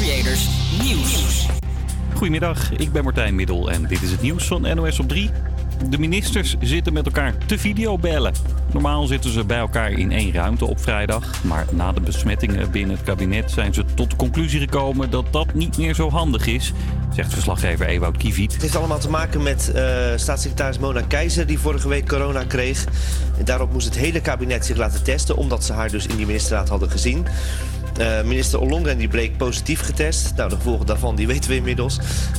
Creators Nieuws. Goedemiddag, ik ben Martijn Middel en dit is het nieuws van NOS op 3. De ministers zitten met elkaar te videobellen. Normaal zitten ze bij elkaar in één ruimte op vrijdag. Maar na de besmettingen binnen het kabinet zijn ze tot de conclusie gekomen dat dat niet meer zo handig is. Zegt verslaggever Ewout Kiviet. Het heeft allemaal te maken met uh, staatssecretaris Mona Keizer die vorige week corona kreeg. En daarop moest het hele kabinet zich laten testen omdat ze haar dus in die ministerraad hadden gezien. Uh, minister Ollongren die bleek positief getest. Nou, de gevolgen daarvan die weten we inmiddels.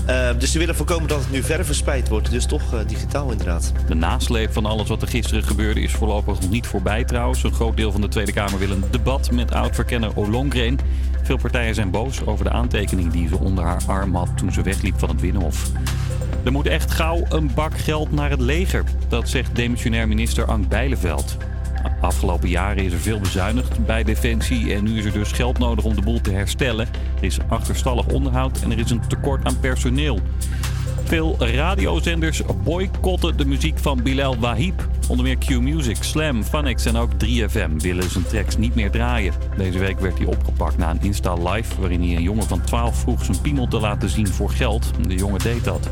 Uh, dus ze willen voorkomen dat het nu verder verspreid wordt. Dus toch uh, digitaal inderdaad. De nasleep van alles wat er gisteren gebeurde is voorlopig nog niet voorbij trouwens. Een groot deel van de Tweede Kamer wil een debat met oud-verkenner Ollongren. Veel partijen zijn boos over de aantekening die ze onder haar arm had toen ze wegliep van het Binnenhof. Er moet echt gauw een bak geld naar het leger. Dat zegt demissionair minister Ank Bijleveld. Afgelopen jaren is er veel bezuinigd bij Defensie en nu is er dus geld nodig om de boel te herstellen. Er is achterstallig onderhoud en er is een tekort aan personeel. Veel radiozenders boycotten de muziek van Bilal Wahib. Onder meer Q-Music, Slam, Funix en ook 3FM willen zijn tracks niet meer draaien. Deze week werd hij opgepakt na een Insta Live waarin hij een jongen van 12 vroeg zijn piemel te laten zien voor geld. De jongen deed dat.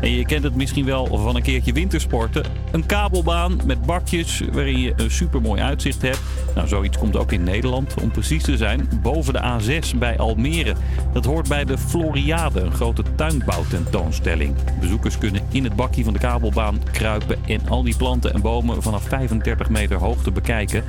En je kent het misschien wel van een keertje wintersporten. Een kabelbaan met bakjes waarin je een supermooi uitzicht hebt. Nou, zoiets komt ook in Nederland, om precies te zijn, boven de A6 bij Almere. Dat hoort bij de Floriade, een grote tuinbouwtentoonstelling. Bezoekers kunnen in het bakje van de kabelbaan kruipen en al die planten en bomen vanaf 35 meter hoogte bekijken.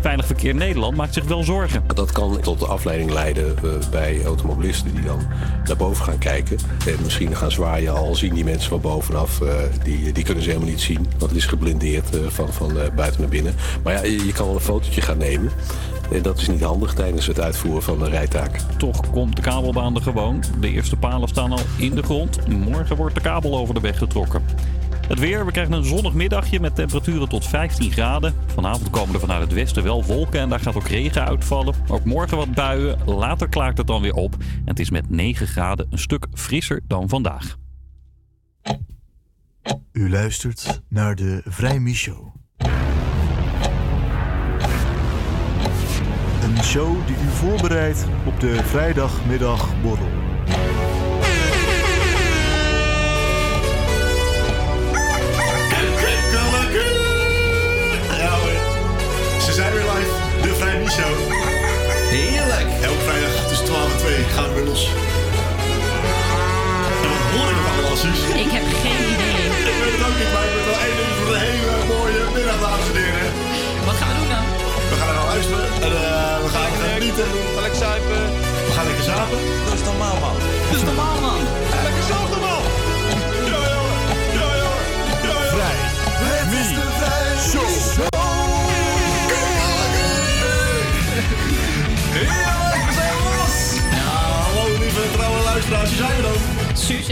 Veilig Verkeer Nederland maakt zich wel zorgen. Dat kan tot afleiding leiden uh, bij automobilisten die dan naar boven gaan kijken. En misschien gaan zwaaien al zien die mensen van bovenaf. Uh, die, die kunnen ze helemaal niet zien, want het is geblindeerd uh, van, van buiten naar binnen. Maar ja, je, je kan wel een fotootje gaan nemen. En dat is niet handig tijdens het uitvoeren van de rijtaak. Toch komt de kabelbaan er gewoon. De eerste palen staan al in de grond. Morgen wordt de kabel over de weg getrokken. Het weer, we krijgen een zonnig middagje met temperaturen tot 15 graden. Vanavond komen er vanuit het westen wel wolken en daar gaat ook regen uitvallen. Ook morgen wat buien, later klaart het dan weer op. En het is met 9 graden een stuk frisser dan vandaag. U luistert naar de Vrijmi Show. Een show die u voorbereidt op de vrijdagmiddagborrel. Gaan we ik heb geen idee. Ik weet het ook niet, maar ik ben wel één ding voor een hele mooie middag, dames en heren. Wat gaan we doen dan? We gaan er gaan luisteren en uh, we gaan lekker genieten. Ga lekker zuipen. We gaan lekker zapen. Dat is normaal, man. Dat is normaal, man.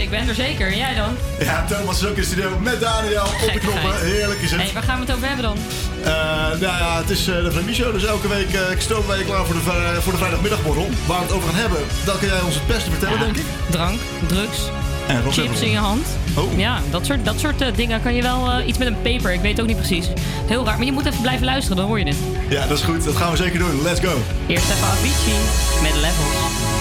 Ik ben er zeker. En jij dan? Ja, Thomas is ook in studio met Daniel op de knoppen. Heerlijk is het. Hé, waar gaan we het over hebben dan? Eh, nou ja, het is eh, de Vrij Show, dus elke week uh, stomen wij je klaar voor de, voor de vrijdagmiddagborrel. Waar we het over gaan hebben, dat kan jij ons het beste vertellen, Ja, denk ik. Drank, drugs, En chips in je hand. Oh. Ja, dat soort, dat soort eh, dingen kan je wel... eh, iets met een paper, ik weet het ook niet precies. Heel raar, maar je moet even blijven luisteren, dan hoor je dit. Ja, dat is goed. Dat gaan we zeker doen. Let's go. Eerst even Avicii met Levels.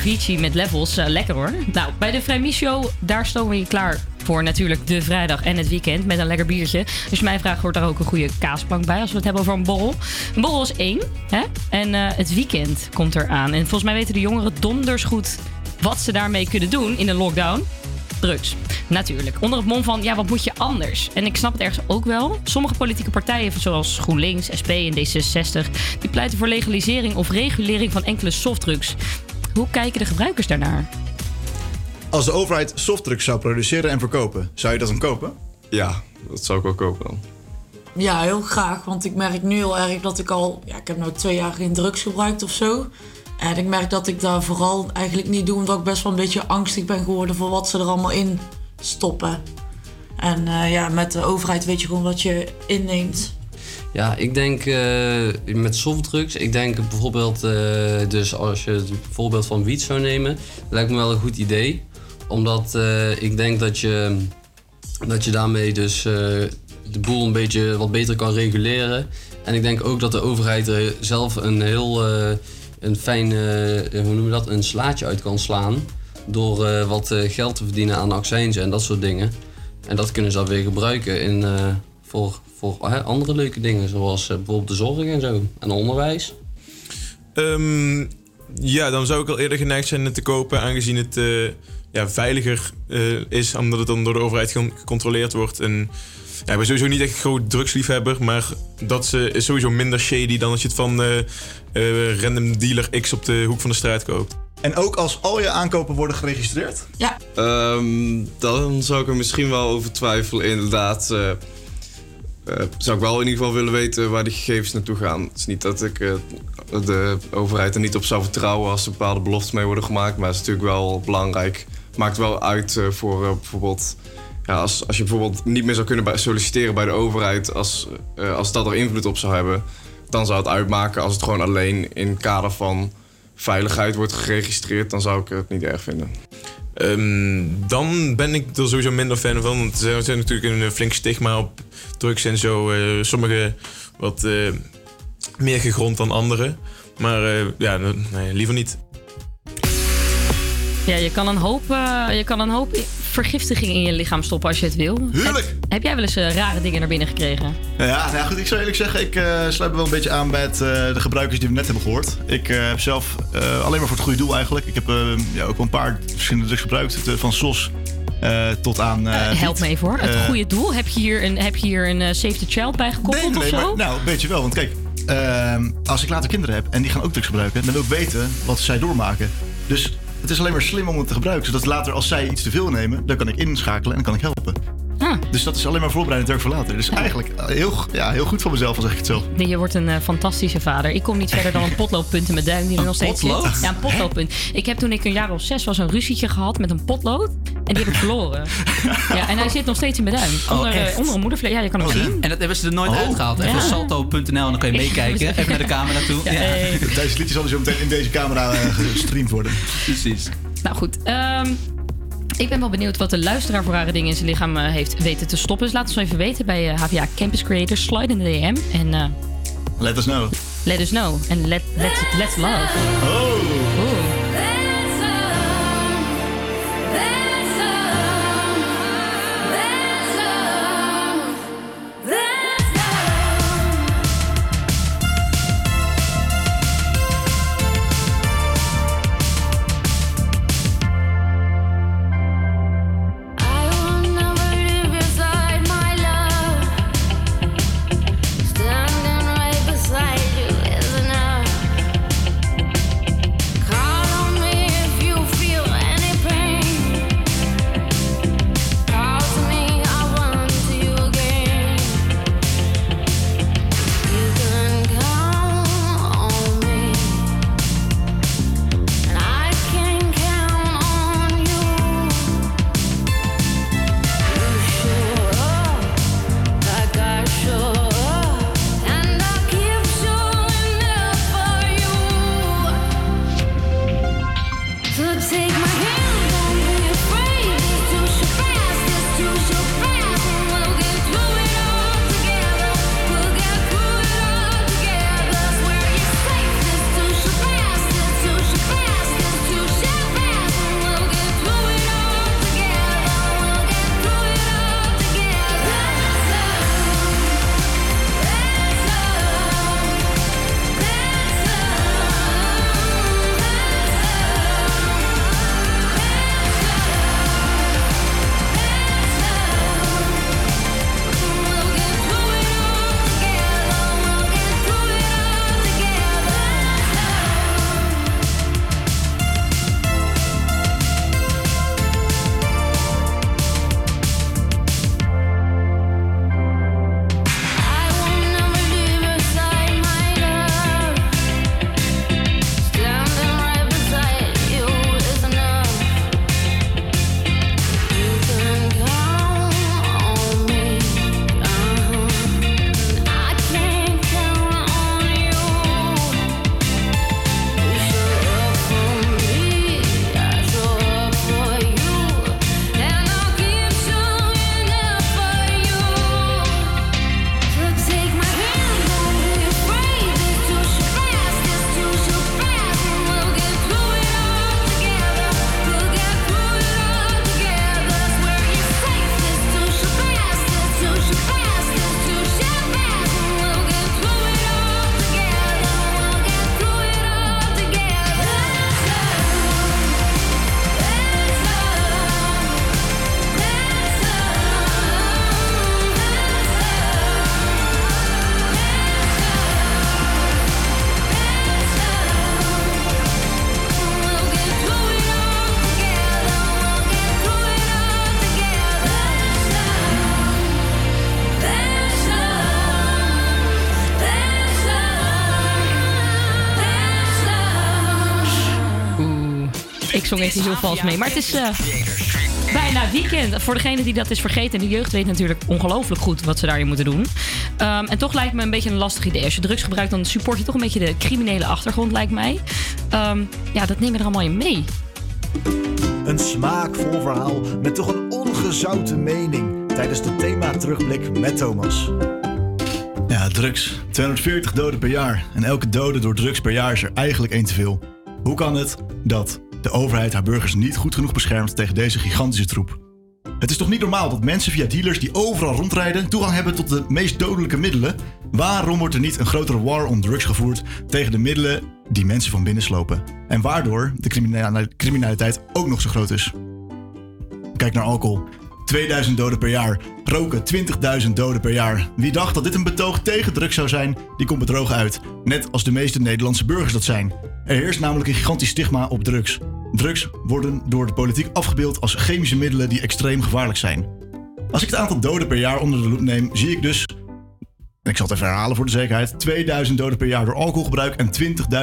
Avicii met levels. Eh, lekker hoor. Nou, bij de Vrijmis Show, daar stomen we je klaar voor natuurlijk de vrijdag en het weekend met een lekker biertje. Als je mij vraagt, hoort daar ook een goede kaasplank bij als we het hebben over een borrel. Een borrel is één, hè? En eh, het weekend komt eraan. En volgens mij weten de jongeren donders goed wat ze daarmee kunnen doen in een lockdown. Drugs, natuurlijk. Onder het mom van, ja, wat moet je anders? En ik snap het ergens ook wel. Sommige politieke partijen, zoals GroenLinks, SP en D66... die pleiten voor legalisering of regulering van enkele softdrugs. Hoe kijken de gebruikers daarnaar? Als de overheid softdrugs zou produceren en verkopen, zou je dat dan kopen? Ja, dat zou ik wel kopen dan. Ja, heel graag. Want ik merk nu heel erg dat ik al... Ja, ik heb nu twee jaar geen drugs gebruikt of zo. En ik merk dat ik daar vooral eigenlijk niet doe... omdat ik best wel een beetje angstig ben geworden... voor wat ze er allemaal in stoppen. En eh, ja, met de overheid weet je gewoon wat je inneemt. Ja, ik denk eh, met softdrugs, ik denk bijvoorbeeld, eh, dus als je het voorbeeld van wiet zou nemen, lijkt me wel een goed idee. Omdat eh, ik denk dat je, dat je daarmee dus de boel een beetje wat beter kan reguleren. En ik denk ook dat de overheid er zelf een heel een fijn, hoe noem je dat, een slaatje uit kan slaan. Door wat geld te verdienen aan accijnzen en dat soort dingen. En dat kunnen ze dan weer gebruiken in, voor, voor hè, andere leuke dingen, zoals eh, bijvoorbeeld de zorg en zo. En onderwijs. Ehm, ja, dan zou ik al eerder geneigd zijn het te kopen, aangezien het eh, ja, veiliger eh, is, omdat het dan door de overheid ge- gecontroleerd wordt. En ja, ik ben sowieso niet echt een groot drugsliefhebber, maar dat is, eh, is sowieso minder shady dan als je het van random dealer X op de hoek van de straat koopt. En ook als al je aankopen worden geregistreerd? Ja. Ehm, dan zou ik er misschien wel over twijfelen. Inderdaad, eh, eh, zou ik wel in ieder geval willen weten waar die gegevens naartoe gaan. Het is niet dat ik eh, de overheid er niet op zou vertrouwen als er bepaalde beloftes mee worden gemaakt. Maar het is natuurlijk wel belangrijk. Maakt wel uit eh, voor bijvoorbeeld. Ja, als, als je bijvoorbeeld niet meer zou kunnen solliciteren bij de overheid. Als, als dat er invloed op zou hebben. Dan zou het uitmaken als het gewoon alleen in het kader van veiligheid wordt geregistreerd. Dan zou ik het niet erg vinden. Ehm, dan ben ik er sowieso minder fan van. Want er zijn natuurlijk een eh, flink stigma op drugs en zo. eh, sommige wat eh, meer gegrond dan andere. Maar ja, nee, liever niet. Ja, je kan een hoop, je kan een hoop vergiftiging in je lichaam stoppen als je het wil. Heerlijk! Heb, heb jij wel eens eh, rare dingen naar binnen gekregen? Ja, nou goed, ik zou eerlijk zeggen, ik eh, sluit me wel een beetje aan bij het, eh, de gebruikers die we net hebben gehoord. Ik heb zelf alleen maar voor het goede doel eigenlijk. Ik heb ja, ook wel een paar verschillende drugs gebruikt, van SOS tot aan... eh, Help wiet. me even hoor. Het goede doel. Heb je hier een, heb je hier een Save the Child bij gekoppeld nee, of zo? maar- nou, een beetje wel. Want kijk, ehm, als ik later kinderen heb en die gaan ook drugs gebruiken, dan wil ik weten wat zij doormaken. Dus het is alleen maar slim om het te gebruiken. Zodat later, als zij iets te veel nemen, dan kan ik inschakelen en dan kan ik helpen. Dus dat is alleen maar voorbereidend werk voor later. Dus eigenlijk eh, heel, ja, heel goed van mezelf, al zeg ik het zo. Nee, je wordt een eh, fantastische vader. Ik kom niet verder dan een potloodpunt in mijn duim die er nog steeds potlood? zit. Ja, een potloodpunt. Ik heb toen ik een jaar of zes was een ruzietje gehad met een potlood. En die heb ik verloren. Ja, en hij zit nog steeds in mijn duim. Oh, Onder, eh, echt? onder een moedervlees. Ja, je kan hem zien. En dat hebben ze er nooit Oh. uitgehaald. Even Ja. salto.nl en dan kan je meekijken. Even naar de camera toe. Ja, hey. Deze liedjes zullen zo meteen in deze camera eh, gestreamd worden. Precies. Nou goed, ehm, ik ben wel benieuwd wat de luisteraar voor rare dingen in zijn lichaam eh, heeft weten te stoppen. Dus laat ons even weten bij eh, HVA Campus Creators. Slide in de DM en eh, Let us know. let us know. En let, let, let's love. Oh. Even heel vals mee. Maar het is eh, bijna weekend. Voor degene die dat is vergeten. De jeugd weet natuurlijk ongelooflijk goed wat ze daarin moeten doen. Ehm, en toch lijkt me een beetje een lastig idee. Als je drugs gebruikt, dan support je toch een beetje de criminele achtergrond, lijkt mij. Ehm, ja, dat neem je er allemaal in mee. Een smaakvol verhaal met toch een ongezouten mening tijdens de thema terugblik met Thomas. Ja, drugs. 240 doden per jaar. En elke dode door drugs per jaar is er eigenlijk één te veel. Hoe kan het dat de overheid haar burgers niet goed genoeg beschermt tegen deze gigantische troep? Het is toch niet normaal dat mensen via dealers die overal rondrijden toegang hebben tot de meest dodelijke middelen? Waarom wordt er niet een grotere war on drugs gevoerd tegen de middelen die mensen van binnen slopen? En waardoor de criminali- criminaliteit ook nog zo groot is? Kijk naar alcohol. 2000 doden per jaar. Roken 20.000 doden per jaar. Wie dacht dat dit een betoog tegen drugs zou zijn, die komt bedrogen uit. Net als de meeste Nederlandse burgers dat zijn. Er heerst namelijk een gigantisch stigma op drugs. Drugs worden door de politiek afgebeeld als chemische middelen die extreem gevaarlijk zijn. Als ik het aantal doden per jaar onder de loep neem, zie ik dus ik zal het even herhalen voor de zekerheid. 2000 doden per jaar door alcoholgebruik en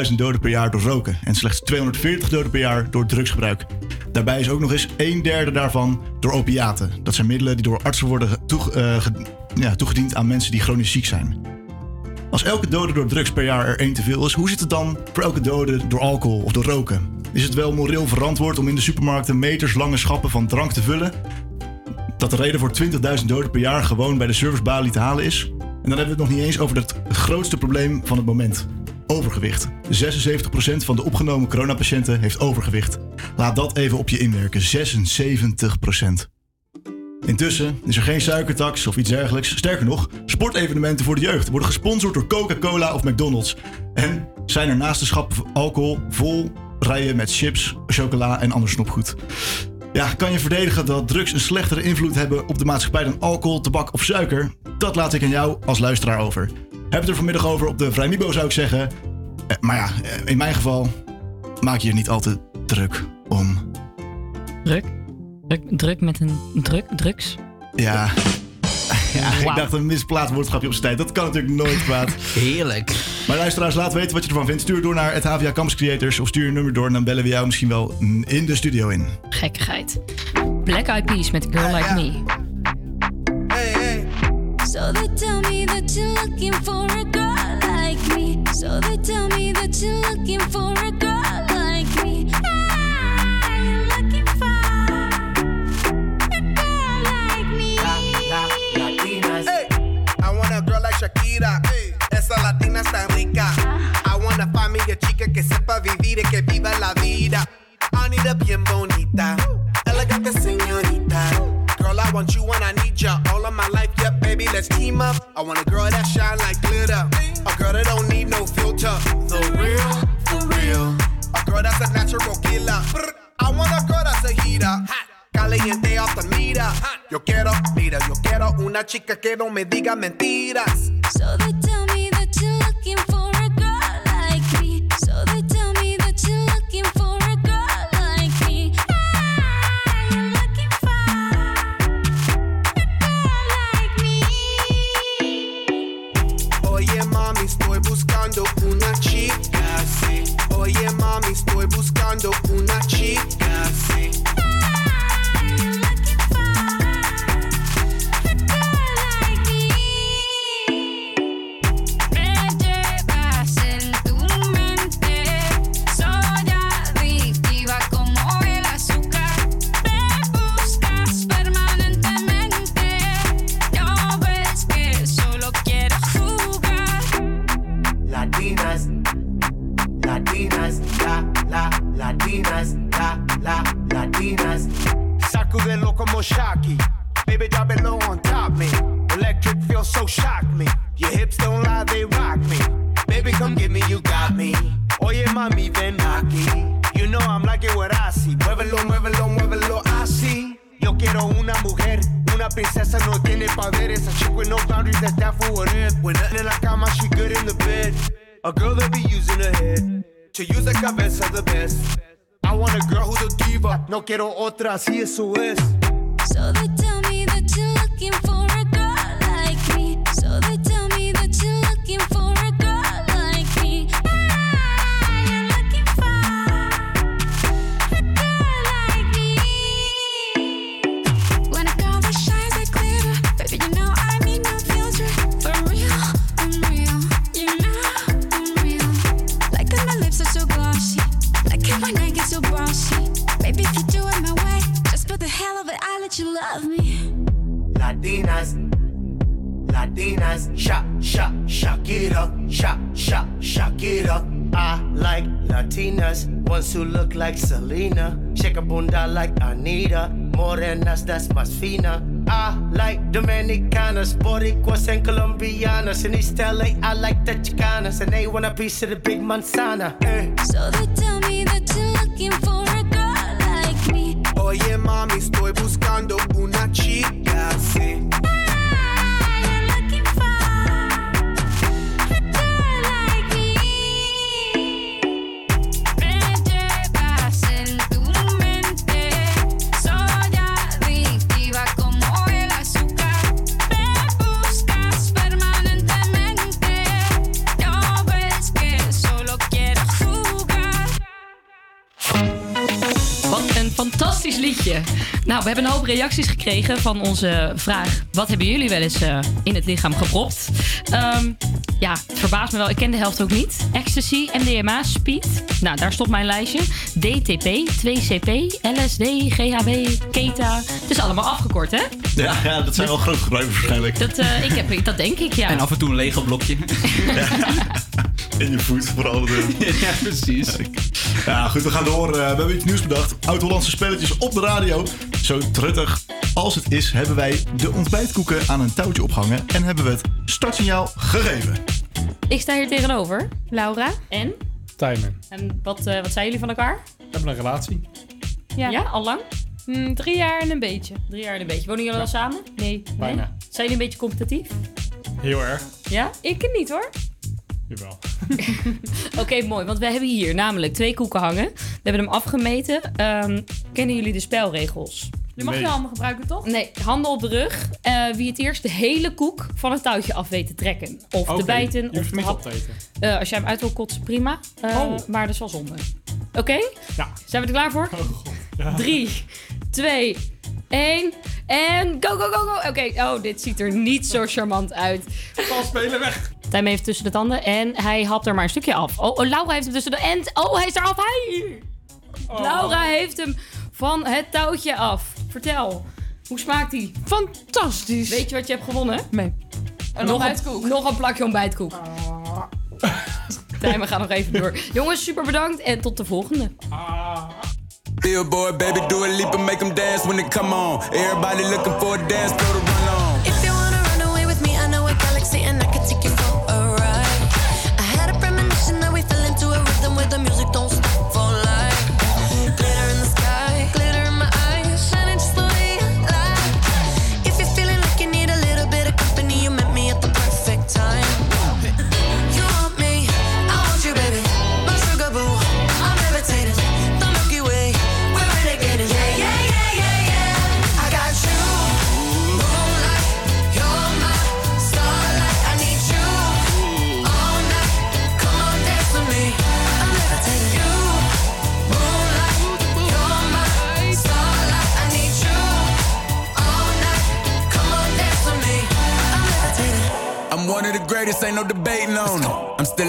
20.000 doden per jaar door roken. En slechts 240 doden per jaar door drugsgebruik. Daarbij is ook nog eens een derde daarvan door opiaten. Dat zijn middelen die door artsen worden eh, ja, toegediend aan mensen die chronisch ziek zijn. Als elke dode door drugs per jaar er één te veel is, hoe zit het dan voor elke dode door alcohol of door roken? Is het wel moreel verantwoord om in de supermarkten meterslange schappen van drank te vullen? Dat de reden voor 20.000 doden per jaar gewoon bij de servicebalie te halen is? En dan hebben we het nog niet eens over het grootste probleem van het moment. Overgewicht. 76% van de opgenomen coronapatiënten heeft overgewicht. Laat dat even op je inwerken. 76%. Intussen is er geen suikertax of iets dergelijks. Sterker nog, sportevenementen voor de jeugd worden gesponsord door Coca-Cola of McDonald's. En zijn er naast de schappen alcohol vol rijen met chips, chocola en ander snoepgoed. Ja, kan je verdedigen dat drugs een slechtere invloed hebben op de maatschappij dan alcohol, tabak of suiker? Dat laat ik aan jou als luisteraar over. Heb het er vanmiddag over op de Vrijmibo zou ik zeggen. Eh, Maar ja, eh, in mijn geval maak je je niet al te druk om. Druk? Druk, druk met een druk, drugs? Ja. Ja, ik dacht een misplaatst woordschapje op zijn tijd. Dat kan natuurlijk nooit kwaad. Heerlijk. Maar luisteraars, laat weten wat je ervan vindt. Stuur door naar het HVA Campus Creators of stuur je nummer door en dan bellen we jou misschien wel in de studio in. Gekkigheid. Black Eyed Peas met Girl Like Me. So they tell me that you're looking for a girl like me. So they tell me that you're looking for a girl like Shakira. Eh, esa latina está rica. I wanna find me a chica que sepa vivir y que viva la vida. I need a bien bonita, elegante señorita. Girl, I want you and I need ya all of my life. Yep, baby, let's team up. I want a girl that shine like glitter, a girl that don't need no filter. The real, the real. A girl that's a natural killer. I want a girl that's a heater. Caliente off the meter. Yo quiero, mira, yo quiero una chica que no me diga mentiras. So they tell me that you're looking for a girl like me. So they tell me that you're looking for a girl like me. Ah, you're looking for a girl like me. Oye mami, estoy buscando una chica, sí. Oye mami, estoy buscando una chica, Shaki. Baby, drop it low on top me. Electric feels so shock me. Your hips don't lie, they rock me. Baby, come get me, you got me. Oye, mami, ven aquí. You know I'm liking what I see. Muévelo, muévelo, muévelo así. Yo quiero una mujer, una princesa no tiene poderes. A chick with no boundaries, that's that for what it. When nothing in la cama, she good in the bed. A girl that be using her head to use the cabeza the best. I want a girl who's a diva. No quiero otra, así eso es. So they tell me that you're looking love me. Latinas, Latinas, sha, sha, Shakira, sha, sha, Shakira. I like Latinas, ones who look like Selena, shake a bunda like Anita, morenas that's más fina. I like Dominicanas, Boricuas and Colombianas. In East LA, I like the Chicanas, and they want a piece of the big manzana. Eh. So they tell me that you're looking for Oye, mami, estoy buscando una chica, Fantastisch liedje. Nou, we hebben een hoop reacties gekregen van onze vraag... wat hebben jullie wel eens eh, in het lichaam gepropt? Ehm, ja, het verbaast me wel. Ik ken de helft ook niet. Ecstasy, MDMA, speed. Nou, daar stopt mijn lijstje. DTP, 2CP, LSD, GHB, Keta. Het is allemaal afgekort, hè? Ja, ja dat zijn wel groot gebruikers waarschijnlijk. Dat, eh, ik heb, dat denk ik, ja. En af en toe een Lego blokje. In je voet, vooral. De... ja, precies. Ja, goed, we gaan door. Eh, we hebben iets nieuws bedacht. Oud-Hollandse spelletjes op de radio. Zo truttig als het is, hebben wij de ontbijtkoeken aan een touwtje opgehangen en hebben we het startsignaal gegeven. Ik sta hier tegenover. Laura. En? Tijmen. En wat, eh, wat zijn jullie van elkaar? We hebben een relatie. Ja, al lang? Mm, drie jaar en een beetje. Drie jaar en een beetje. Wonen jullie al samen? Nee. Bijna. Nee? Zijn jullie een beetje competitief? Heel erg. Ja? Ik niet hoor. Jawel. Oké, mooi. Want we hebben hier namelijk twee koeken hangen. We hebben hem afgemeten. Ehm, kennen jullie de spelregels? Die mag je allemaal gebruiken, toch? Nee, handen op de rug. Eh, wie het eerst de hele koek van het touwtje af weet te trekken. Of Oké, te bijten. je Of hoeft te hem niet hap- op te eten. Eh, als jij hem uit wil kotsen, prima. Eh, Oh. Maar dat is wel zonde. Oké? Ja. Zijn we er klaar voor? Ja. Drie, twee, één. En go, go, go, go. Oké, oh, dit ziet er niet zo charmant uit. Bal spelen weg. Tijm heeft tussen de tanden en hij hapt er maar een stukje af. Oh, oh, Laura heeft hem tussen de... En, oh, hij is eraf. Hij... Oh. Laura heeft hem van het touwtje af. Vertel, hoe smaakt hij? Fantastisch. Weet je wat je hebt gewonnen? Nee. Een nog, ontbijtkoek. een, nog een plakje ontbijtkoek. Tijm, we gaan nog even door. Jongens, super bedankt en tot de volgende. Billboard, baby, do a leap and make them dance when they come on. Everybody looking for a dance the music don't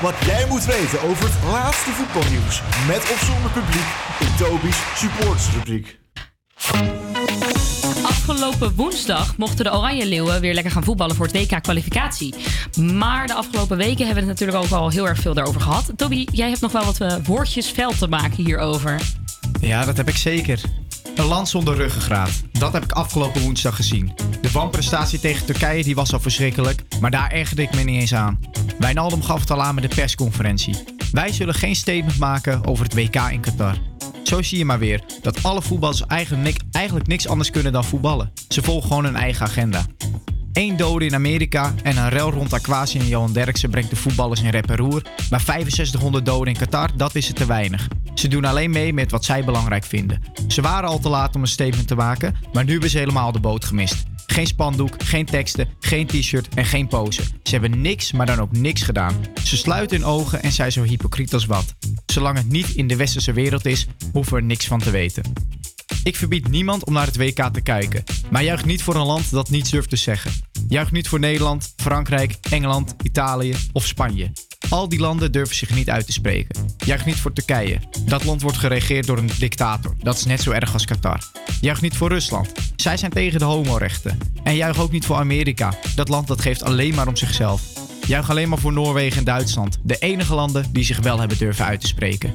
wat jij moet weten over het laatste voetbalnieuws. Met of zonder publiek in Toby's supportersrubriek. Afgelopen woensdag mochten de Oranje Leeuwen weer lekker gaan voetballen voor het WK-kwalificatie. Maar de afgelopen weken hebben we het natuurlijk ook al heel erg veel daarover gehad. Toby, jij hebt nog wel wat eh, woordjes vuil te maken hierover. Ja, dat heb ik zeker. Een land zonder ruggengraat. Dat heb ik afgelopen woensdag gezien. De wanprestatie tegen Turkije die was al verschrikkelijk, maar daar ergerde ik me niet eens aan. Wijnaldum gaf het al aan met de persconferentie. Wij zullen geen statement maken over het WK in Qatar. Zo zie je maar weer dat alle voetballers eigenlijk, nik- eigenlijk niks anders kunnen dan voetballen. Ze volgen gewoon hun eigen agenda. Eén dode in Amerika en een rel rond Aquasi en Johan Derksen brengt de voetballers in rep en roer. Maar 6500 doden in Qatar, dat is het te weinig. Ze doen alleen mee met wat zij belangrijk vinden. Ze waren al te laat om een statement te maken, maar nu hebben ze helemaal de boot gemist. Geen spandoek, geen teksten, geen t-shirt en geen pose. Ze hebben niks, maar dan ook niks gedaan. Ze sluiten hun ogen en zijn zo hypocriet als wat. Zolang het niet in de westerse wereld is, hoeven we er niks van te weten. Ik verbied niemand om naar het WK te kijken, maar juich niet voor een land dat niets durft te zeggen. Juich niet voor Nederland, Frankrijk, Engeland, Italië of Spanje. Al die landen durven zich niet uit te spreken. Juich niet voor Turkije. Dat land wordt geregeerd door een dictator. Dat is net zo erg als Qatar. Juich niet voor Rusland. Zij zijn tegen de homorechten. En juich ook niet voor Amerika. Dat land dat geeft alleen maar om zichzelf. Juich alleen maar voor Noorwegen en Duitsland. De enige landen die zich wel hebben durven uit te spreken.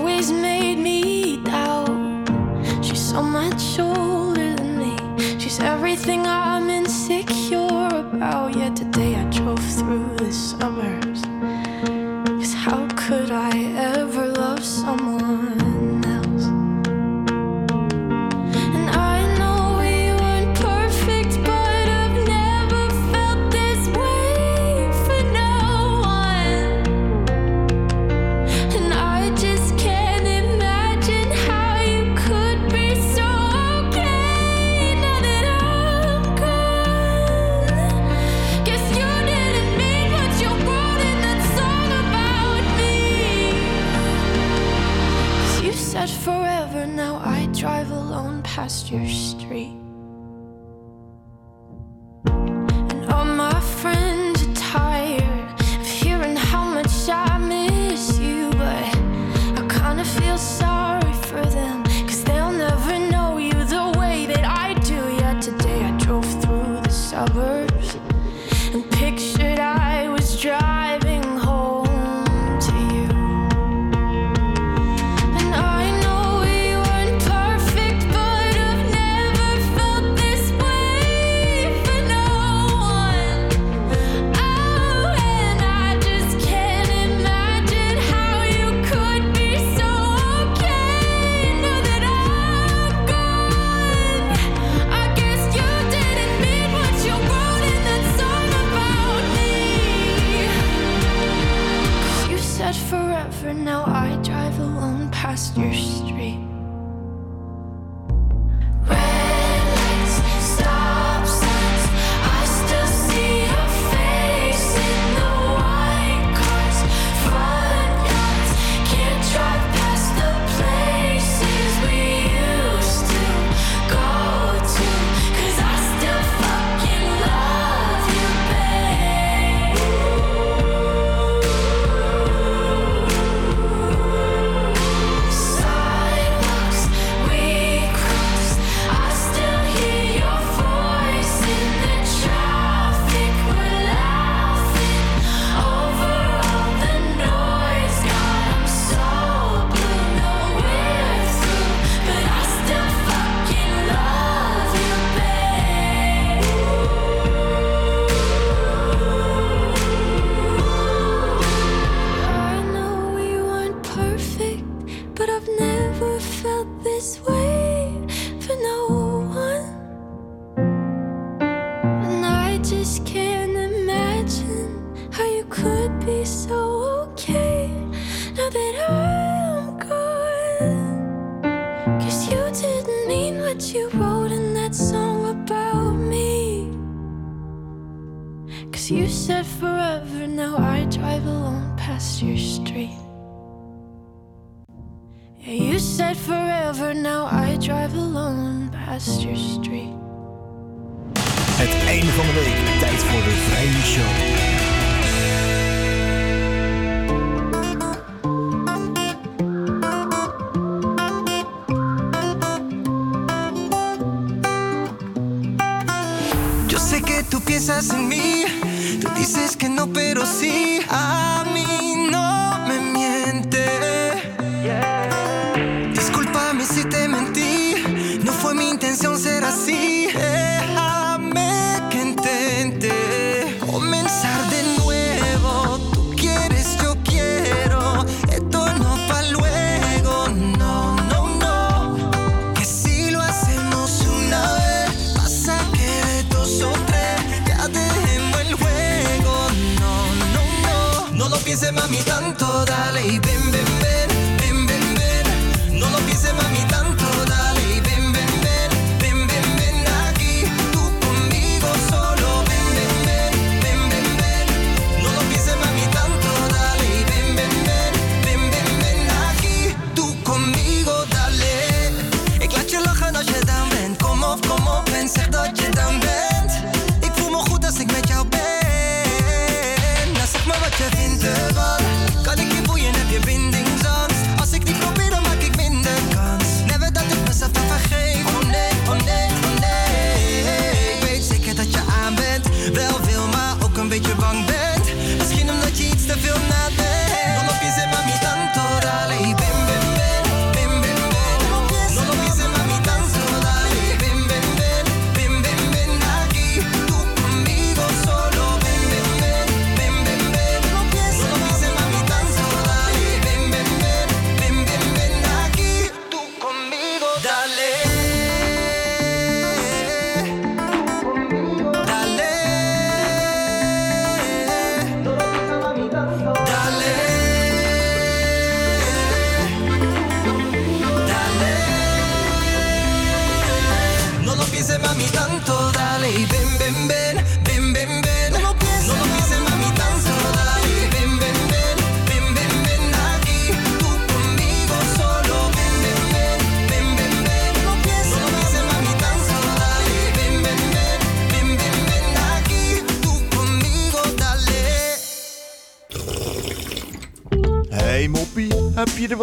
everything I'm insecure about. Yet today I drove through the suburbs. Your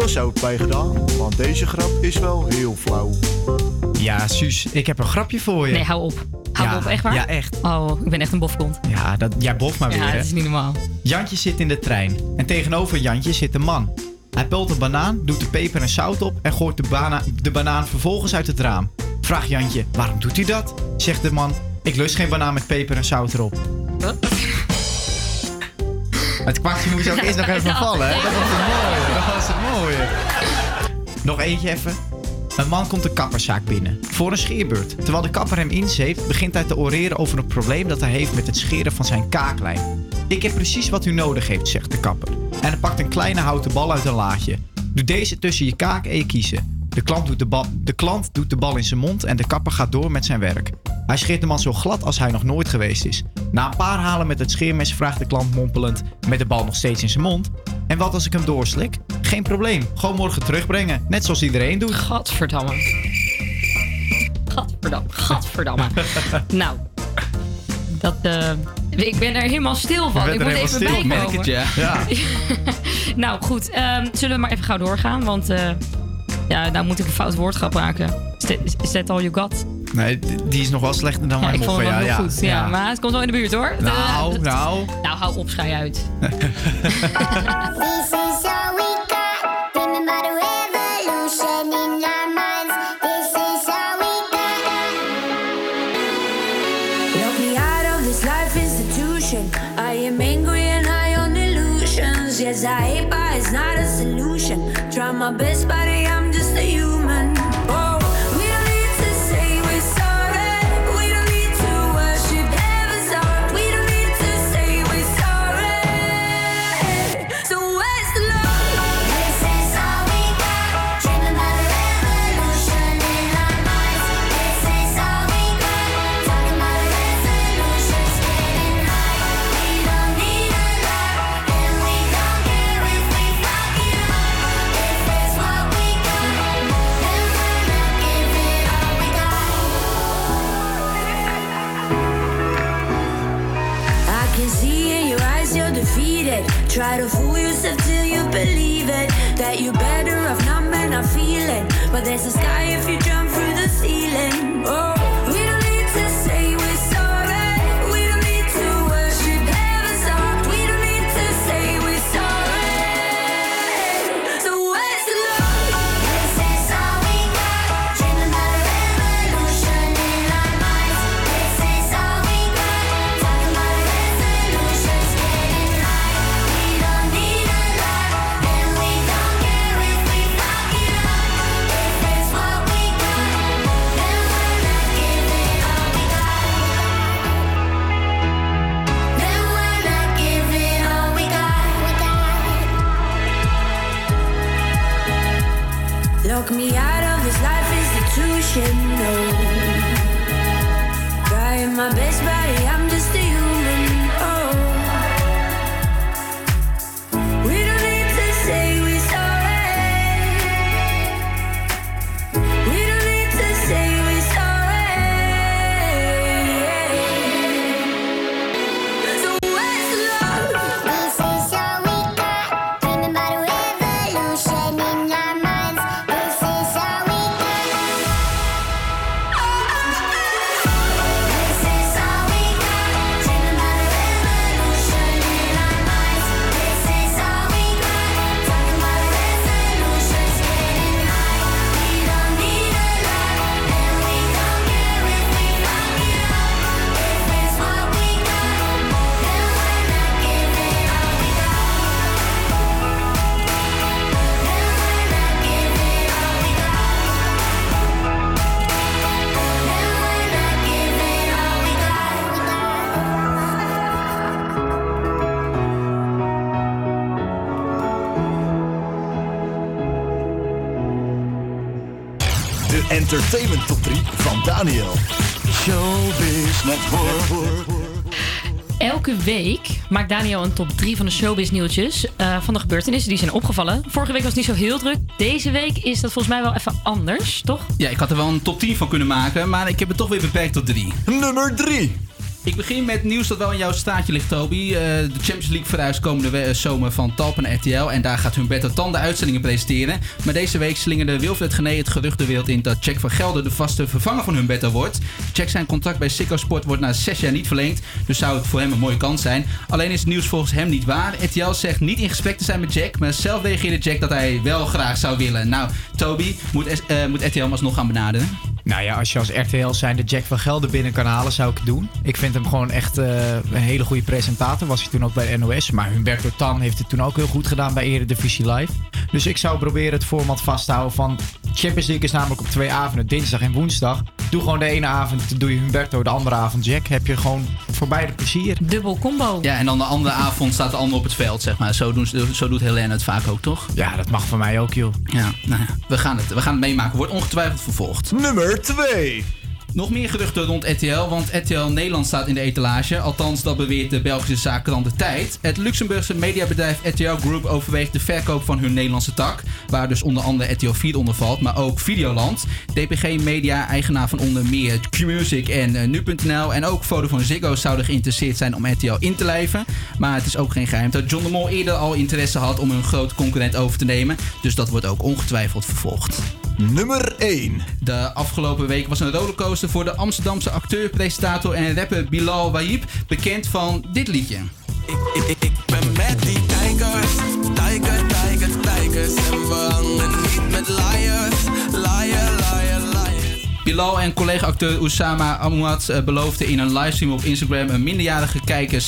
zout bij gedaan? Want deze grap is wel heel flauw. Ja, Suus, ik heb een grapje voor je. Nee, hou op. Hou Ja, op, echt waar? ja, echt. Oh, ik ben echt een bofkont. Ja, dat, jij boft maar weer, Ja, dat is niet normaal. Jantje zit in de trein. En tegenover Jantje zit een man. Hij pelt een banaan, doet de peper en zout op en gooit de, bana- de banaan vervolgens uit het raam. Vraagt Jantje, waarom doet hij dat? Zegt de man, ik lust geen banaan met peper en zout erop. Het kwakje moest ook eerst nog even vallen, hè? Dat was het mooie. Dat was het mooie. Nog eentje even. Een man komt de kapperszaak binnen voor een scheerbeurt. Terwijl de kapper hem inzeeft, begint hij te oreren over een probleem dat hij heeft met het scheren van zijn kaaklijn. Ik heb precies wat u nodig heeft, zegt de kapper. En hij pakt een kleine houten bal uit een laadje. Doe deze tussen je kaak en je kiezen. De klant, doet de, de klant doet de bal in zijn mond en de kapper gaat door met zijn werk. Hij scheert de man zo glad als hij nog nooit geweest is. Na een paar halen met het scheermes vraagt de klant mompelend, met de bal nog steeds in zijn mond. En wat als ik hem doorslik? Geen probleem, gewoon morgen terugbrengen. Net zoals iedereen doet. Gadverdamme. Gadverdamme. Gadverdamme. nou, dat, eh, ik ben er helemaal stil van. Ik moet even stil, bijkomen. merk het, ja. nou, goed. ehm, zullen we maar even gauw doorgaan? Want eh, ja, nou moet ik een fout woord gaan maken. Is that all you got? Nee, die is nog wel slechter dan Ja, mijn ik vond moffen. hem wel ja, ja, goed. Ja, maar het komt wel in de buurt hoor. Nou, nou. Nou, hou op, schij uit. Entertainment Top 3 van Daniel. Showbiz Network. Elke week maakt Daniel een top 3 van de showbiz nieuwtjes eh, van de gebeurtenissen die zijn opgevallen. Vorige week was het niet zo heel druk. Deze week is dat volgens mij wel even anders, toch? Ja, ik had er wel een top 10 van kunnen maken, maar ik heb het toch weer beperkt tot 3. Nummer 3. Ik begin met nieuws dat wel in jouw straatje ligt, Toby. Eh, de Champions League verhuist komende eh, zomer van Talp naar RTL. En daar gaat Humberto Tan de uitzendingen presenteren. Maar deze week slingerde Wilfred Gené het gerucht de wereld in dat Jack van Gelder de vaste vervanger van Humberto wordt. Jack zijn contract bij Ziggo Sport wordt na zes jaar niet verlengd. Dus zou het voor hem een mooie kans zijn. Alleen is het nieuws volgens hem niet waar. RTL zegt niet in gesprek te zijn met Jack. Maar zelf reageerde Jack dat hij wel graag zou willen. Nou, Toby, moet, eh, moet RTL alsnog gaan benaderen? Nou ja, als je als RTL zijn de Jack van Gelder binnen kan halen, zou ik het doen. Ik vind hem gewoon echt eh, een hele goede presentator. Was hij toen ook bij NOS. Maar Humberto Tan heeft het toen ook heel goed gedaan bij Eredivisie Live. Dus ik zou proberen het format vast te houden van... Champions League is namelijk op twee avonden, dinsdag en woensdag. Doe gewoon de ene avond doe je Humberto, de andere avond Jack. Heb je gewoon voor beide plezier. Dubbel combo. Ja, en dan de andere avond staat de ander op het veld, zeg maar. Zo, doen, ze- zo doet Helene het vaak ook, toch? Ja, dat mag van mij ook, joh. Ja, nou ja, we gaan het, we gaan het meemaken. Wordt ongetwijfeld vervolgd. Nummer 2. Nog meer geruchten rond RTL, want RTL Nederland staat in de etalage. Althans, dat beweert de Belgische zaakkrant De Tijd. Het Luxemburgse mediabedrijf RTL Group overweegt de verkoop van hun Nederlandse tak. Waar dus onder andere RTL 4 onder valt, maar ook Videoland. DPG Media, eigenaar van onder meer Q-Music en eh, Nu.nl. En ook Vodafone Ziggo zouden geïnteresseerd zijn om RTL in te lijven. Maar het is ook geen geheim dat John de Mol eerder al interesse had om een grote concurrent over te nemen. Dus dat wordt ook ongetwijfeld vervolgd. Nummer 1. De afgelopen week was een rollercoaster voor de Amsterdamse acteur, presentator en rapper Bilal Wahib, bekend van dit liedje. Ik, ik, ik ben met die tijgers, tijger, tijger, tijgers. En we hangen niet met liars, liar, liar, liar. Bilal en collega-acteur Oussama Amouad eh, beloofden in een livestream op Instagram een minderjarige kijker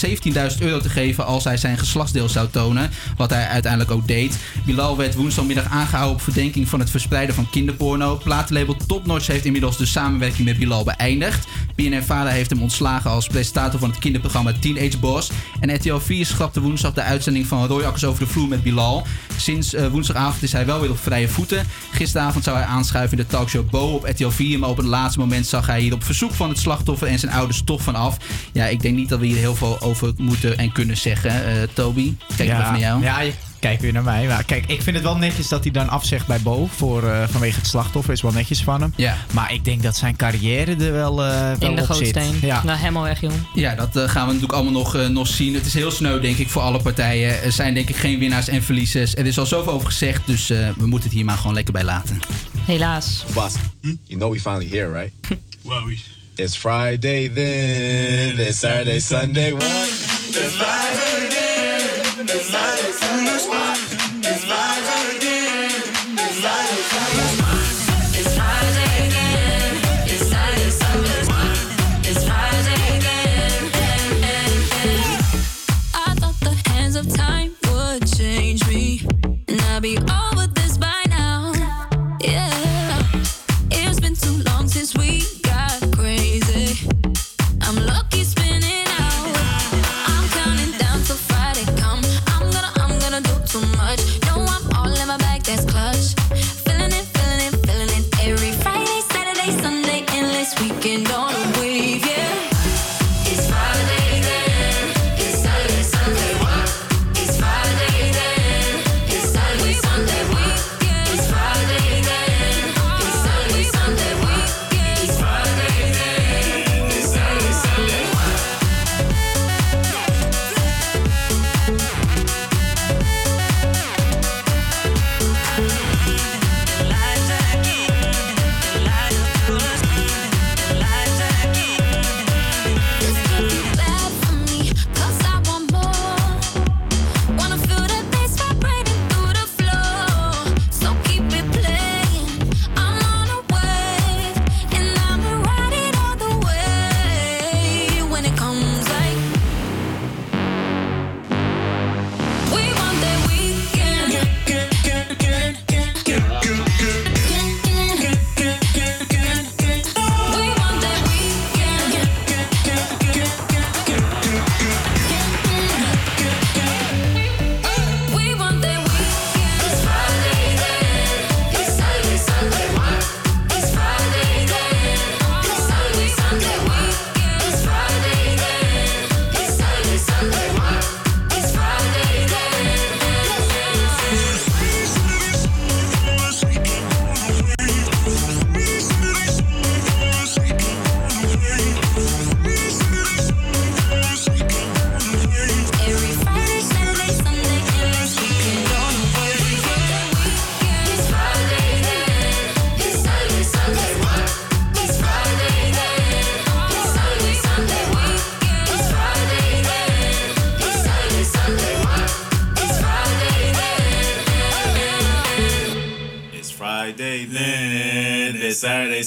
17.000 euro te geven als hij zijn geslachtsdeel zou tonen, wat hij uiteindelijk ook deed. Bilal werd woensdagmiddag aangehouden op verdenking van het verspreiden van kinderporno. Platenlabel Topnotch heeft inmiddels de samenwerking met Bilal beëindigd. BNN-vader heeft hem ontslagen als presentator van het kinderprogramma Teenage Boss. En RTL 4 schrapte woensdag de uitzending van Roy Akkers over de vloer met Bilal. Sinds eh, woensdagavond is hij wel weer op vrije voeten. Gisteravond zou hij aanschuiven in de talkshow Bo op RTL 4. Maar op het laatste moment zag hij hier op verzoek van het slachtoffer en zijn ouders toch van af. Ja, ik denk niet dat we hier heel veel over moeten en kunnen zeggen. Eh, Toby, kijk ja, even naar jou. Ja, Kijk weer naar mij. Maar kijk, ik vind het wel netjes dat hij dan afzegt bij Bo voor, eh, vanwege het slachtoffer. Is wel netjes van hem. Ja. Maar ik denk dat zijn carrière er wel, eh wel In de gootsteen. Ja. Nou, helemaal weg, joh. Ja, dat eh, gaan we natuurlijk allemaal nog, eh, nog zien. Het is heel sneu, denk ik, voor alle partijen. Er zijn denk ik geen winnaars en verliezers. Er is al zoveel over gezegd, dus eh, we moeten het hier maar gewoon lekker bij laten. Helaas. Boss, you know we finally here, right? well, we... It's Friday then, it's Saturday, Sunday, what? It's Friday again. It's Friday, Sunday, what? It's Friday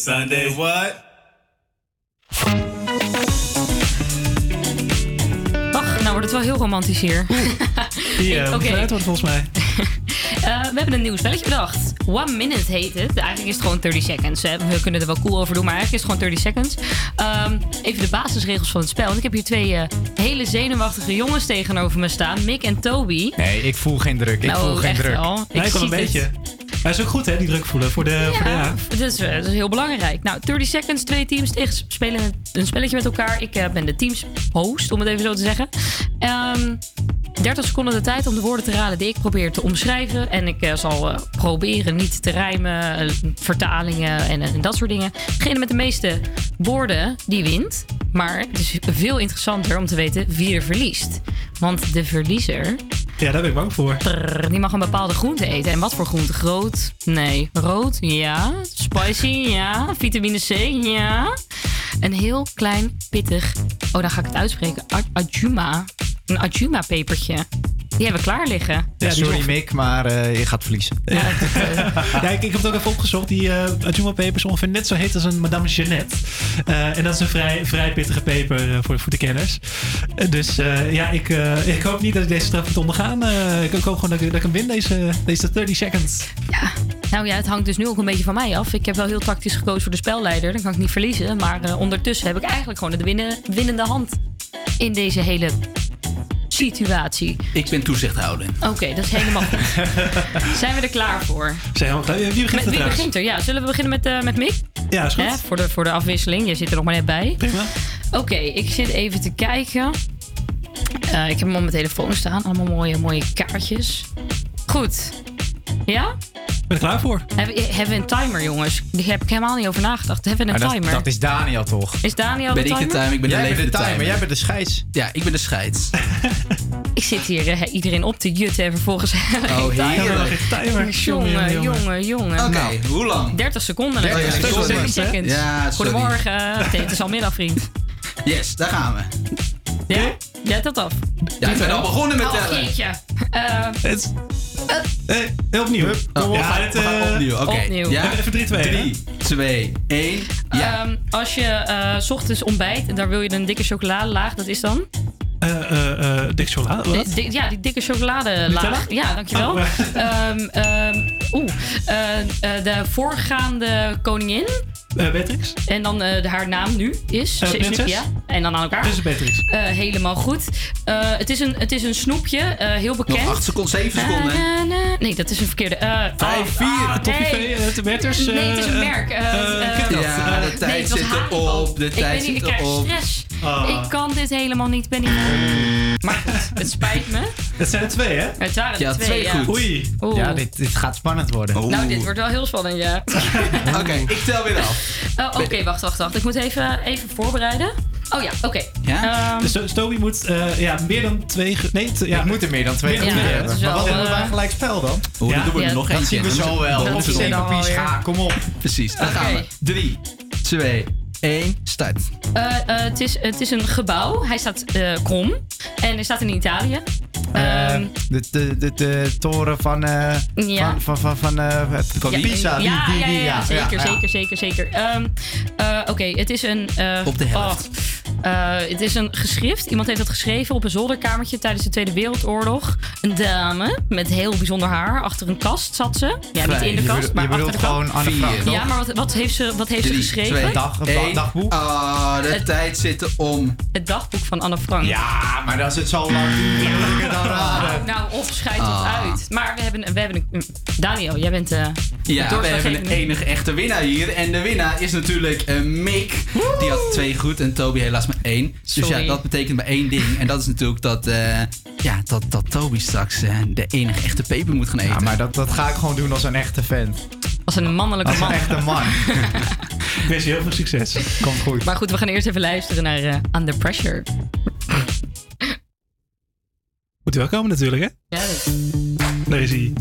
Sunday, what? Ach, nou wordt het wel heel romantisch hier. Die uh, Oké. okay. wordt volgens mij. Eh, we hebben een nieuw spelletje bedacht. One Minute heet het. Eigenlijk is het gewoon 30 seconds. Hè. We kunnen er wel cool over doen, maar eigenlijk is het gewoon 30 seconds. Ehm, even de basisregels van het spel. Want ik heb hier twee eh, hele zenuwachtige jongens tegenover me staan. Mick en Toby. Nee, ik voel geen druk. Ik Nou, voel geen druk. wel. Ik Nee, ik wel een het. Hij is ook goed, hè, die druk voelen voor de. Voor de Ja, dat is, eh, dat is heel belangrijk. Nou, 30 seconds, twee teams tegen spelen een spelletje met elkaar. Ik eh, ben de teams host, om het even zo te zeggen. Ehm 30 seconden de tijd om de woorden te raden die ik probeer te omschrijven. En ik eh, zal proberen niet te rijmen, vertalingen en, en dat soort dingen. Degene met de meeste woorden, die wint. Maar het is veel interessanter om te weten wie er verliest. Want de verliezer Ja, daar ben ik bang voor. Die mag een bepaalde groente eten. En wat voor groente? Groot? Nee. Rood? Ja. Spicy? Ja. Vitamine C? Ja. Een heel klein, pittig... Oh, dan ga ik het uitspreken. Ajuma. Een Ajuma-pepertje. Die hebben we klaar liggen. Ja, sorry nog- Mick, maar eh, je gaat verliezen. ja, ik, ik heb het ook even opgezocht. Die uh, Ajuma peper is ongeveer net zo heet als een Madame Jeannette. Eh, en dat is een vrij, vrij pittige peper eh, voor, voor de kenners. Eh, dus eh, ja, ik, eh, ik hoop niet dat ik deze straf moet ondergaan. Eh, ik, ik hoop gewoon dat ik, dat ik hem win, deze, deze 30 seconds. Nou ja, het hangt dus nu ook een beetje van mij af. Ik heb wel heel tactisch gekozen voor de spelleider. Dan kan ik niet verliezen. Maar eh, ondertussen heb ik eigenlijk gewoon de winnen, winnende hand in deze hele situatie. Ik ben toezichthouder. Oké, dat is helemaal goed. Zijn we er klaar voor? Zijn we, wie begint er Met, wie trouwens? begint er? Ja, zullen we beginnen met, eh met Mick? Ja, is goed. Hè, voor, de, voor de afwisseling. Je zit er nog maar net bij. Prima. Oké, ik zit even te kijken. Eh, ik heb hem op mijn telefoon staan. Allemaal mooie, mooie kaartjes. Goed. Ja? Ik ben er klaar voor. Hebben, hebben we een timer, jongens? Daar heb ik helemaal niet over nagedacht. Hebben we een Maar timer? dat is Daniel toch? Is Daniel Ben de ik de timer? timer? Ik ben de Jij bent levende de timer, timer. jij bent de scheids. Ja, ik ben de scheids. Ik zit hier eh, iedereen op te jutten en vervolgens... Oh, heerlijk. Jongen, jongen, jongen. Oké, Nou, hoe lang? 30 seconden. 30 natuurlijk. seconden. 30 seconds. Ja. Goedemorgen. Nee, het is al middag, vriend. Yes, daar gaan we. Ja? Jij dat af. Ja, ik ben al begonnen met Oh, tellen. jeetje. Eh, Het Eh, opnieuw. Oh, we Ja, gaan, het, we gaan eh, opnieuw. Oké. opnieuw. Ja? Even 3, 2. 3, 2, 1. Ja. ehm, als je eh, 's ochtends ontbijt en daar wil je een dikke chocoladelaag, dat is dan? Eh, eh, eh, dik chocolade. Wat? Di- di- ja, die dikke chocoladelaag. Nutella? Ja, dankjewel. Oh, Ehm, ehm, Oeh, eh, eh, de voorgaande koningin. Eh, Beatrix? En dan eh, de, haar naam nu is. Eh, Ze is nu- prinses? ja, en dan aan elkaar. Prinses Beatrix. Eh, helemaal goed. Eh, het, is een, het is een snoepje, eh, heel bekend. Nog 8 seconden, 7 seconden. Na, na, na. Nee, dat is een verkeerde. eh, 5, 4. ah, Toffifee, nee. eh, de Nee, het is een eh, merk. eh, eh, eh. Ja, de nee, tijd zit erop. De ik tijd ben niet, zit ik krijg erop. stress. Ah. Ik kan dit helemaal niet. Ik ben niet. Maar goed, het spijt me. Het zijn er twee, hè? Het waren Ja, er twee, twee ja. goed. Oei. Oeh. Ja, dit, dit gaat spannend worden. Nou, dit wordt wel heel spannend, ja. Oké, ik tel weer af. Oh, oké, wacht, wacht, wacht. Ik moet even, even voorbereiden. Oh ja, oké. Ja? Ehm, Dus Stoby moet eh, ja, meer dan twee... Nee, t- ja. Ik moet er meer dan twee Ja, ja, hebben. Maar wel, wat hebben eh, wij gelijk spel dan? Ja, dan doen we ja, er nog Dat eentje. zien we zo wel. Dat zien we papier wel schaar. Kom op. Precies, daar Oké. gaan we. 3, 2, 1, start. eh, eh, het, is, het is een gebouw. Hij staat eh, krom. En hij staat in Italië. Eh, Ehm, de, de, de, de toren van, Ja. van, van, van, van Pisa. Ja, ja, ja, zeker, zeker, zeker, zeker. Ehm, eh, Oké, het is een... Op de helft. Eh, het is een geschrift. Iemand heeft dat geschreven op een zolderkamertje tijdens de Tweede Wereldoorlog. Een dame met heel bijzonder haar. Achter een kast zat ze. Ja, niet in de Je kast, maar je achter de gewoon Anne Vier. Frank, toch? Ja, maar wat, wat heeft ze, wat heeft ze 3, geschreven? 2, Dag- dag- 1. dagboek? Ah, de Het- tijd zit er om. Het dagboek van Anne Frank. Ja, maar als het zo lang duurt, dan het dan raden. Nou, of scheidt het Ah. uit. Maar we hebben, we hebben een... Daniel, jij bent... eh Ja, de we hebben een enige echte winnaar hier. En de winnaar is natuurlijk eh, Mick. Die had twee goed en Toby helaas maar één. Dus ja, dat betekent maar één ding. En dat is natuurlijk dat, eh, ja, dat, dat Toby straks eh, de enige echte peper moet gaan eten. Ja, maar dat, dat ga ik gewoon doen als een echte fan. Als een mannelijke Als een man. echte man. Ik wens je heel veel succes. Komt goed. Maar goed, we gaan eerst even luisteren naar eh, Under Pressure. Moet wel komen natuurlijk, hè? Ja, dat- Daar is hij.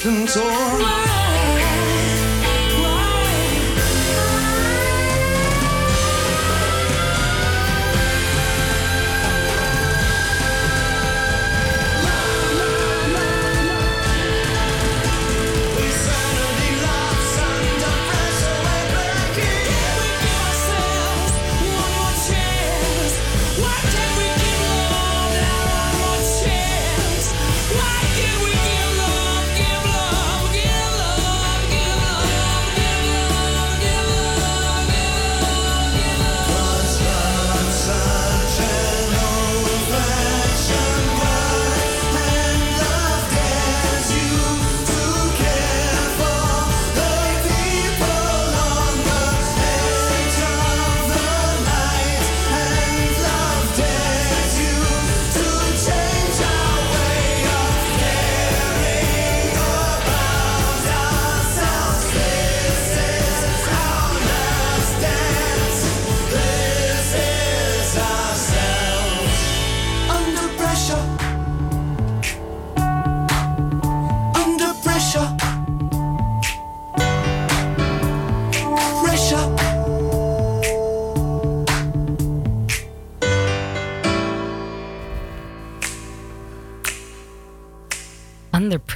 Slashed and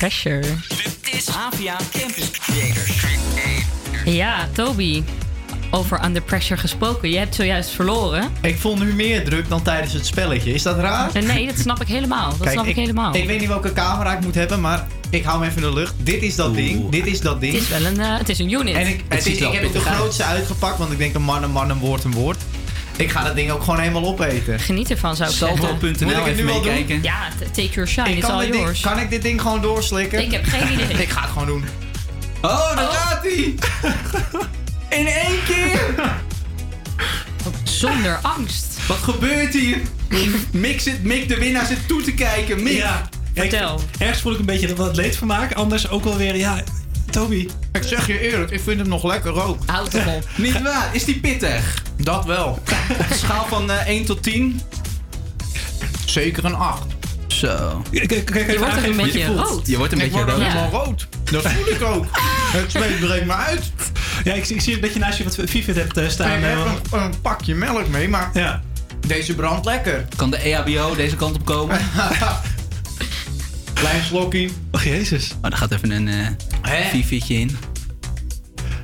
pressure. Dit is Avia Campus Creators. Ja, Toby. Over under pressure gesproken. Je hebt zojuist verloren. Ik voel nu meer druk dan tijdens het spelletje. Is dat raar? Nee, dat snap ik helemaal. Dat Kijk, snap ik, helemaal. Ik weet niet welke camera ik moet hebben, maar ik hou hem even in de lucht. Dit is dat ding. Dit is dat ding. Het is wel een, eh, het is een unit. En ik, het is, ik heb de grootste uitgepakt, want ik denk een man, een man, een woord, een woord. Ik ga dat ding ook gewoon helemaal opeten. Geniet ervan, zou ik zeggen. Moet ik nu doen? Ja, take your shine. Ik It's kan, all ding, yours. kan ik dit ding gewoon doorslikken? Ik heb geen idee. ik ga het gewoon doen. Oh, daar gaat hij! In één keer! Zonder angst. Wat gebeurt hier? Mick, zit, Mick de winnaar zit toe te kijken. Mick, Ja, vertel. ergens voel ik een beetje wat leedvermaak. Anders ook wel weer, ja, Toby. Ik zeg je eerlijk, ik vind hem nog lekker ook. Houd toch op. Niet waar, is die pittig? Dat wel. Op een schaal van eh, 1 tot 10? Zeker een 8. Zo. Je wordt een beetje voelt- rood. Je wordt een ik beetje word rood. helemaal rood. Dat voel ik ook. Het zweet breekt me uit. Ja, ik, zie- ik zie dat je naast je wat Vivid hebt eh, staan. ik heb eh, een, een pakje melk mee, maar ja. deze brandt lekker. Kan de EHBO deze kant op komen? Klein slokkie. Och, jezus. Oh, daar gaat even een eh? Vivitje in.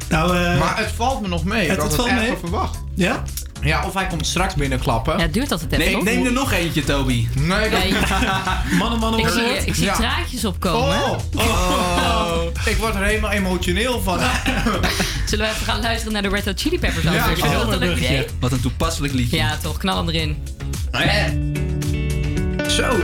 Nou, eh, Maar het valt me nog mee. Ik Het- had het het valt wel verwacht. ja? Ja, of hij komt straks binnenklappen. Ja, het duurt altijd even. Nee, neem er nog eentje, Toby. Nee, dat... Nee. Mannen, mannen, Ik zie, ik zie Ja. traantjes opkomen. Oh, oh. ik word er helemaal emotioneel van. Zullen we even gaan luisteren naar de Red Hot Chili Peppers Ja, heel Is dat een leuk idee? Wat een toepasselijk liedje. Ja, toch. Knal hem erin. Zo.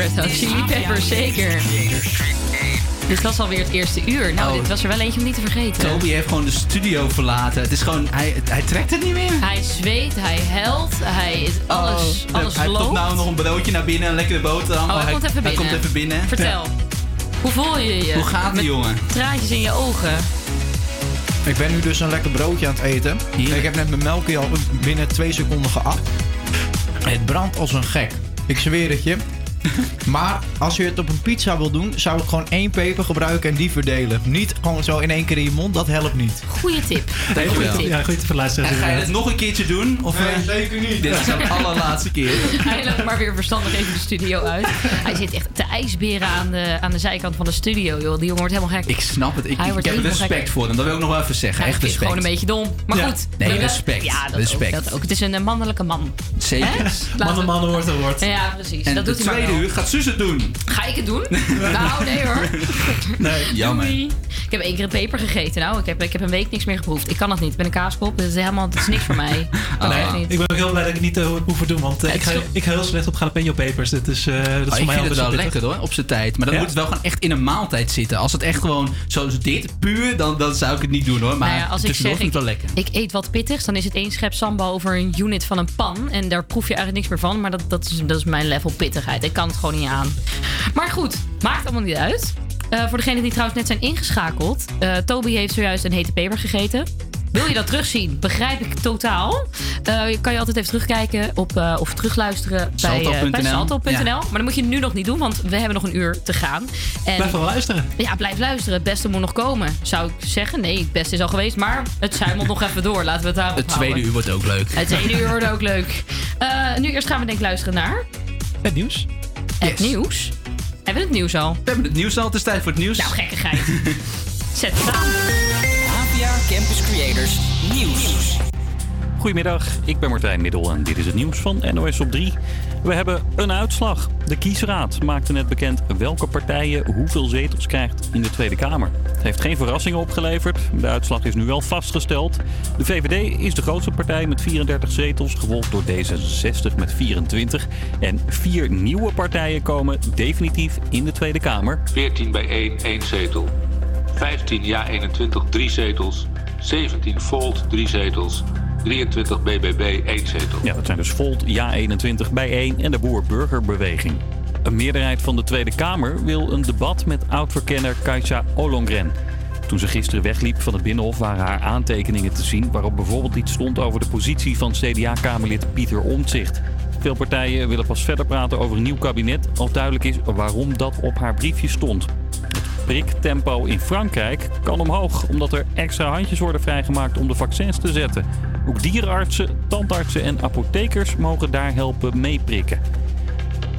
Red, Hot Chili Peppers, zeker. Dit was alweer het eerste uur. Nou, Oh. dit was er wel eentje om niet te vergeten. Toby heeft gewoon de studio verlaten. Het is gewoon, hij, hij trekt het niet meer. Hij zweet, hij huilt, hij is alles, Oh, alles hij loopt. toch nou nog een broodje naar binnen, een lekkere boterham. Oh, hij, komt even hij binnen. komt even binnen. Vertel. Hoe voel je je? Hoe gaat het, Met jongen? Traantjes in je ogen. Ik ben nu dus een lekker broodje aan het eten. Ik heb net mijn melkje al binnen twee seconden geacht. Het brandt als een gek. Ik zweer het je. Maar als je het op een pizza wil doen, zou ik gewoon één peper gebruiken en die verdelen. Niet gewoon zo in één keer in je mond, dat helpt niet. Goeie tip. Goeie tip. Ja, goed te verluisteren. En ga je het nog een keertje doen? Of, Nee, eh, zeker niet. Dit is de allerlaatste keer. Hij loopt maar weer verstandig even de studio uit. Hij zit echt ijsberen aan de, aan de zijkant van de studio, joh. Die jongen wordt helemaal gek. Ik snap het. Ik, Hij ik wordt heb helemaal respect gek. voor hem. Dat wil ik nog wel even zeggen. Hij Echt respect. gewoon een beetje dom. Maar Ja. goed. Nee, respect. Ja, dat Respect. Ook, dat ook. Het is een eh, mannelijke man. Zeker. Hè? Man Laten en we- man wordt een woord. Ja, precies. En dat de doet hij maar tweede wel. uur gaat Suus het doen. Ga ik het doen? nou, nee hoor. Nee, jammer. Doei. Ik heb één keer een peper gegeten. Nou, ik heb, ik heb een week niks meer geproefd. Ik kan dat niet. Ik ben een kaaskop. Dat is helemaal dat is niks voor mij. Dat Nee, niet. ik ben ook heel blij dat ik het niet uh, heb hoeven doen, want eh, ik, ga, is- ik ga heel slecht op jalapeno pepers. Dit is, eh dat is Oh, voor ik mij vind het wel pittig. lekker hoor, op zijn tijd. Maar dan Ja? moet het wel gewoon echt in een maaltijd zitten. Als het echt gewoon zoals dit, puur, dan, dan zou ik het niet doen hoor. Maar Nou ja, als ik zeg, vind ik, ik het wel lekker. ik eet wat pittigs, dan is het één schep sambal over een unit van een pan. En daar proef je eigenlijk niks meer van. Maar dat, dat, is, dat is mijn level pittigheid. Ik kan het gewoon niet aan. Maar goed, maakt allemaal niet uit. Eh, voor degenen die trouwens net zijn ingeschakeld. eh, Toby heeft zojuist een hete peper gegeten. Wil je dat terugzien? Begrijp ik totaal. Eh, kan je altijd even terugkijken op, of terugluisteren bij, bij Salto.nl. salto.nl. Ja. Maar dan moet je nu nog niet doen, want we hebben nog een uur te gaan. En Blijf wel luisteren. ja, blijf luisteren. Het beste moet nog komen. Zou ik zeggen. Nee, het beste is al geweest. Maar het zuimelt nog even door. Laten we het daarop Het tweede houden. uur wordt ook leuk. Het tweede uur wordt ook leuk. Nu eerst gaan we denk ik luisteren naar... Het nieuws. Het nieuws. Hebben we het nieuws al? We hebben het nieuws al. Het is tijd voor het nieuws. Nou, gekkigheid. Zet het aan. APA Campus Creators Nieuws. Goedemiddag, ik ben Martijn Middel en dit is het nieuws van NOS op 3. We hebben een uitslag. De kiesraad maakte net bekend welke partijen hoeveel zetels krijgt in de Tweede Kamer. Het heeft geen verrassingen opgeleverd. De uitslag is nu al vastgesteld. De VVD is de grootste partij met 34 zetels, gevolgd door D66 met 24. En vier nieuwe partijen komen definitief in de Tweede Kamer. 14 bij 1, 1 zetel. 15 ja 21, 3 zetels. 17 Volt, 3 zetels. 23 BBB, 1 zetel. Ja, dat zijn dus Volt, Ja21 bij 1 en de Boer-Burgerbeweging. Een meerderheid van de Tweede Kamer wil een debat met oud-verkenner Kajsa Ollongren. Toen ze gisteren wegliep van het Binnenhof waren haar aantekeningen te zien... waarop bijvoorbeeld iets stond over de positie van CDA-kamerlid Pieter Omtzigt. Veel partijen willen pas verder praten over een nieuw kabinet... als duidelijk is waarom dat op haar briefje stond. Priktempo in Frankrijk kan omhoog... omdat er extra handjes worden vrijgemaakt om de vaccins te zetten. Ook dierenartsen, tandartsen en apothekers mogen daar helpen meeprikken.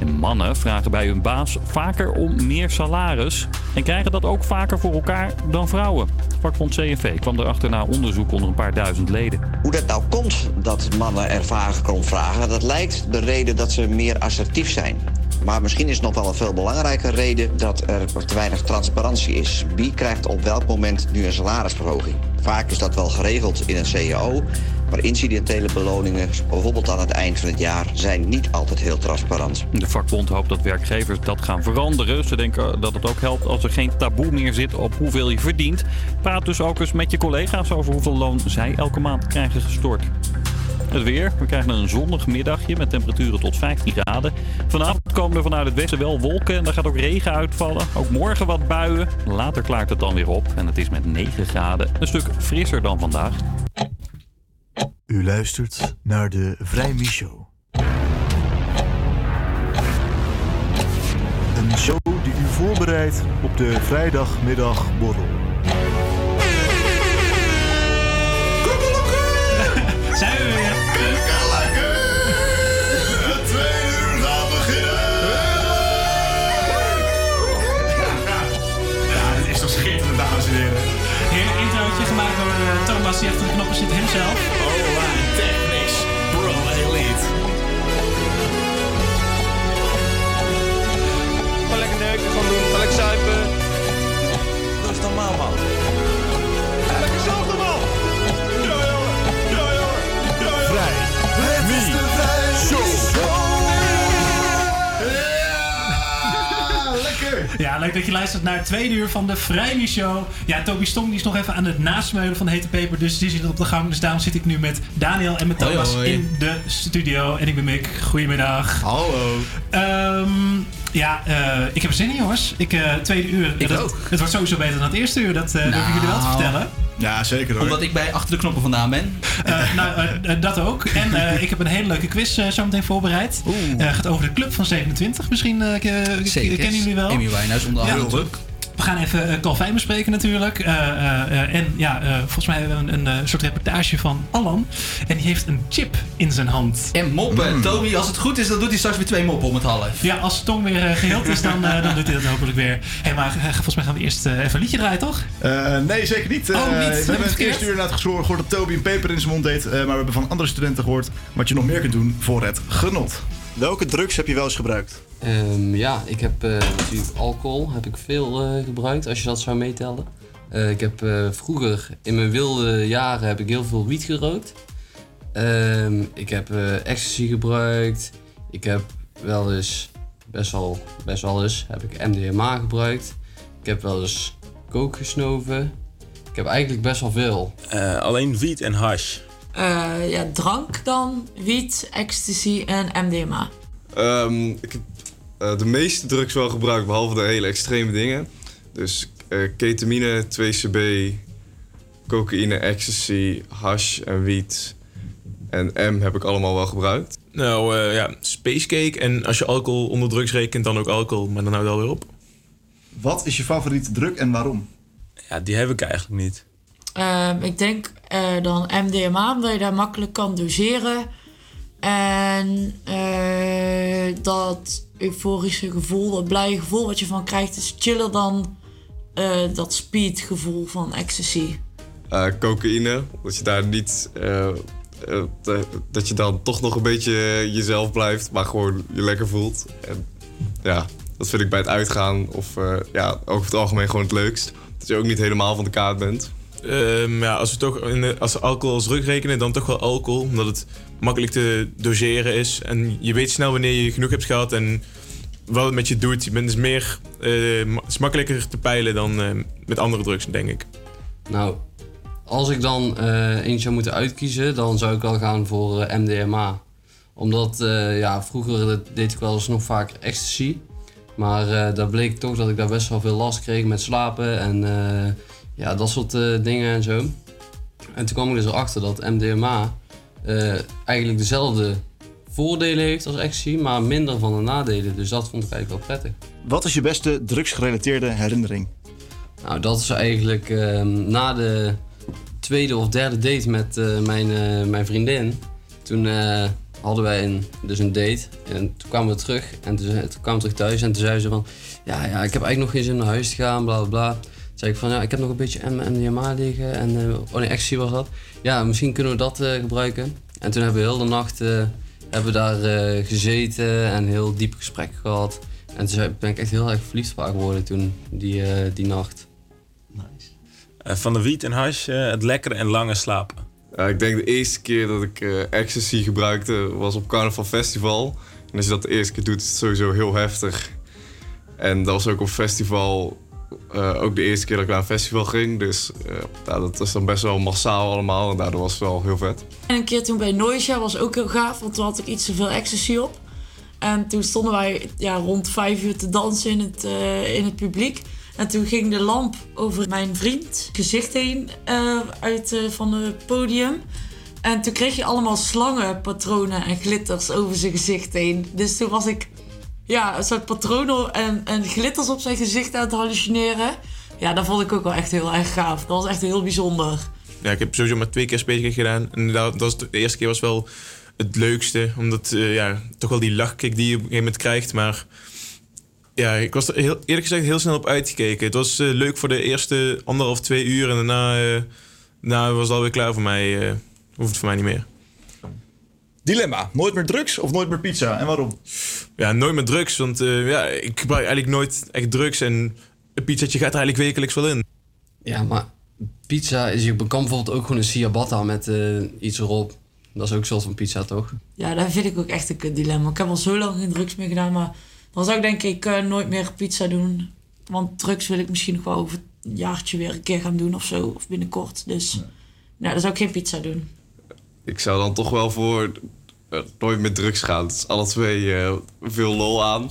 En mannen vragen bij hun baas vaker om meer salaris en krijgen dat ook vaker voor elkaar dan vrouwen. Vakbond CNV kwam erachter na onderzoek onder een paar duizend leden. Hoe dat nou komt dat mannen er vaker om vragen, dat lijkt de reden dat ze meer assertief zijn. Maar misschien is nog wel een veel belangrijke reden dat er te weinig transparantie is. Wie krijgt op welk moment nu een salarisverhoging? Vaak is dat wel geregeld in een CAO, maar incidentele beloningen, bijvoorbeeld aan het eind van het jaar, zijn niet altijd heel transparant. De vakbond hoopt dat werkgevers dat gaan veranderen. Ze denken dat het ook helpt als er geen taboe meer zit op hoeveel je verdient. Praat dus ook eens met je collega's over hoeveel loon zij elke maand krijgen gestort. Het weer. We krijgen een zonnig middagje met temperaturen tot 15 graden. Vanavond komen er vanuit het westen wel wolken en er gaat ook regen uitvallen. Ook morgen wat buien. Later klaart het dan weer op en het is met 9 graden een stuk frisser dan vandaag. U luistert naar de Vrijmi Show. Een show die u voorbereidt op de vrijdagmiddagborrel. Thomas, die achter de knoppen zit hemzelf. Alright, technics, bro, elite. Gewoon lekker neuken gewoon doen, gewoon lekker zuipen. Dat is normaal, man. Leuk dat je luistert naar het tweede uur van de Vrijmi Show. Ja, Toby Stong die is nog even aan het nasmeulen van de hete peper. Dus die zit op de gang. Dus daarom zit ik nu met Daniel en met Thomas hoi. in de studio. En ik ben Mick. Goedemiddag. Hallo. Ehm, ja, eh, ik heb er zin in jongens. Ik, eh, tweede uur. Ik dat, ook. Het wordt sowieso beter dan het eerste uur. Dat eh durf ik jullie wel te Nou. vertellen. Ja, zeker hoor. Omdat ik bij achter de knoppen vandaan ben. Eh, nou, dat ook. En eh, ik heb een hele leuke quiz eh, zo meteen voorbereid. Eh gaat over de Club van 27. Misschien eh, k- Zeker. kennen jullie wel. Amy Winehouse onder Ja. We gaan even uh, Calvijn bespreken natuurlijk. Eh, eh, eh, en ja, eh, volgens mij hebben we een, een eh, soort reportage van Allan. En die heeft een chip in zijn hand. En moppen. Toby, als het goed is, dan doet hij straks weer twee moppen om het half. Ja, als de tong weer eh, geheeld is, dan, eh, dan doet hij dat hopelijk weer. Hé, maar eh, volgens mij gaan we eerst eh, even een liedje draaien, toch? Eh, nee, zeker niet. Oh, Eh, niet? we hebben het eerste uur inderdaad gehoord gehoord dat Toby een peper in zijn mond deed. eh, maar we hebben van andere studenten gehoord wat je nog meer kunt doen voor het genot. Welke drugs heb je wel eens gebruikt? Ehm, ja, ik heb eh, natuurlijk alcohol heb ik veel eh, gebruikt, als je dat zou meetellen. Eh, ik heb eh, vroeger, in mijn wilde jaren, heb ik heel veel wiet gerookt. Ehm, ik heb eh, ecstasy gebruikt. Ik heb wel eens, best wel, best wel eens, heb ik MDMA gebruikt. Ik heb wel eens coke gesnoven. Ik heb eigenlijk best wel veel. alleen wiet en hash. Eh, ja, drank dan, wiet, ecstasy en MDMA. Ehm, ik heb eh, de meeste drugs wel gebruikt, behalve de hele extreme dingen. Dus eh, ketamine, 2CB, cocaïne, ecstasy, hash en wiet. En M heb ik allemaal wel gebruikt. Nou eh, ja, spacecake. En als je alcohol onder drugs rekent, dan ook alcohol. Maar dan houdt het alweer op. Wat is je favoriete drug en waarom? Ja, die heb ik eigenlijk niet. Ehm, ik denk eh, dan MDMA, omdat je daar makkelijk kan doseren. En eh, dat euforische gevoel, dat blije gevoel wat je van krijgt, is chiller dan eh, dat speed gevoel van ecstasy. Eh, cocaïne, dat je daar niet... eh, dat je dan toch nog een beetje jezelf blijft, maar gewoon je lekker voelt. En ja, dat vind ik bij het uitgaan of ja, over het algemeen gewoon het leukst. Dat je ook niet helemaal van de kaart bent. Ehm, ja, als we toch in de- als alcohol als drug rekenen, dan toch wel alcohol. Omdat het makkelijk te doseren is. En je weet snel wanneer je genoeg hebt gehad en wat het met je doet. Je bent dus meer, het is makkelijker te peilen dan eh, met andere drugs, denk ik. Nou, als ik dan eh eentje zou moeten uitkiezen, dan zou ik wel gaan voor MDMA. Omdat, ja, vroeger deed ik wel eens nog vaak ecstasy. Maar daar bleek toch dat ik daar best wel veel last kreeg met slapen en ja, dat soort eh, dingen en zo. En toen kwam ik dus erachter dat MDMA eh, eigenlijk dezelfde voordelen heeft als ecstasy, maar minder van de nadelen. Dus dat vond ik eigenlijk wel prettig. Wat is je beste drugsgerelateerde herinnering? Nou, dat is eigenlijk ehm, na de tweede of derde date met eh, mijn, mijn vriendin. Toen hadden wij een, dus een date en toen kwamen we terug en toen, toen kwamen we terug thuis en toen zei ze van... Ja, ja, ik heb eigenlijk nog geen zin om naar huis te gaan, bla bla bla. Ik van, ja, ik heb nog een beetje MDMA liggen en... eh, oh nee, ecstasy was dat. Ja, misschien kunnen we dat eh, gebruiken. En toen hebben we heel de nacht eh, hebben we daar eh, gezeten en heel diep gesprek gehad. En toen ben ik echt heel erg verliefd op haar geworden toen, die, eh, die nacht. Eh, van de wiet en hash, het lekkere en lange slapen. Ik denk de eerste keer dat ik eh, ecstasy gebruikte was op Carnaval Festival. En als je dat de eerste keer doet, is het sowieso heel heftig. En dat was ook op festival, eh, ook de eerste keer dat ik naar een festival ging. Dus eh, ja, dat was dan best wel massaal allemaal en daardoor was het wel heel vet. En een keer toen bij Noisia was ook heel gaaf, want toen had ik iets te veel ecstasy op. En toen stonden wij ja, rond vijf uur te dansen in het, eh, in het publiek. En toen ging de lamp over mijn vriend gezicht heen uit van het podium. En toen kreeg je allemaal slangenpatronen en glitters over zijn gezicht heen. Dus toen was ik ja, een soort patronen en, en glitters op zijn gezicht aan het hallucineren. Ja, dat vond ik ook wel echt heel erg gaaf. Dat was echt heel bijzonder. Ja, ik heb sowieso maar twee keer Spacecake gedaan. En dat, was de eerste keer was wel het leukste. Omdat, eh, ja, toch wel die lachkick die je op een gegeven moment krijgt. Maar ja, ik was er heel, eerlijk gezegd heel snel op uitgekeken. Het was eh, leuk voor de eerste anderhalf, twee uur. En daarna, eh, daarna was het alweer klaar voor mij. hoeft het voor mij niet meer. Dilemma. Nooit meer drugs of nooit meer pizza? En waarom? Ja, nooit meer drugs. Want eh, ja, ik gebruik eigenlijk nooit echt drugs. En een pizzatje gaat er eigenlijk wekelijks wel in. Ja, maar pizza is... Je kan bijvoorbeeld ook gewoon een ciabatta met eh, iets erop. Dat is ook een soort van pizza, toch? Ja, dat vind ik ook echt een kut dilemma. Ik heb al zo lang geen drugs meer gedaan, maar dan zou ik denk ik eh, nooit meer pizza doen. Want drugs wil ik misschien nog wel over een jaartje weer een keer gaan doen of zo. Of binnenkort. Dus nou, dan zou ik geen pizza doen. Ik zou dan toch wel voor eh, nooit met drugs gaan. Het is alle twee eh, veel lol aan.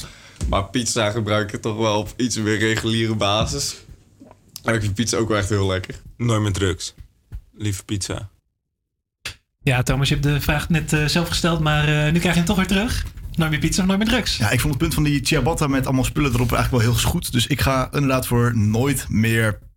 Maar pizza gebruik ik toch wel op iets meer reguliere basis. En ik vind pizza ook wel echt heel lekker. Nooit met drugs. Liever pizza. Ja, Thomas, je hebt de vraag net eh, zelf gesteld, maar eh, nu krijg je hem toch weer terug. Nooit meer pizza of nooit meer drugs. Ja, ik vond het punt van die ciabatta met allemaal spullen erop eigenlijk wel heel goed. Dus ik ga inderdaad voor nooit meer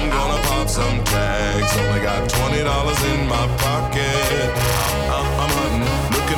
I'm gonna pop some tags. Only got twenty dollars in my pocket. I'm, I'm hunting,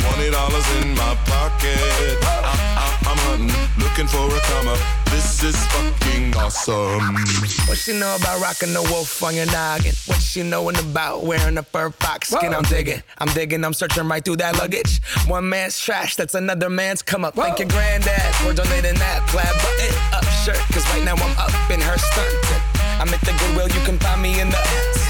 Twenty dollars in my pocket. I'm, I'm, I'm hunting, looking for a come up. This is fucking awesome. What she know about rocking the wolf on your noggin? What she knowin' about wearing a fur fox skin? I'm digging, I'm digging, I'm searching right through that luggage. One man's trash, that's another man's come up. Thank your granddad for donating that plaid button up shirt. Cause right now I'm up in her stunt. I'm at the Goodwill, you can find me in the.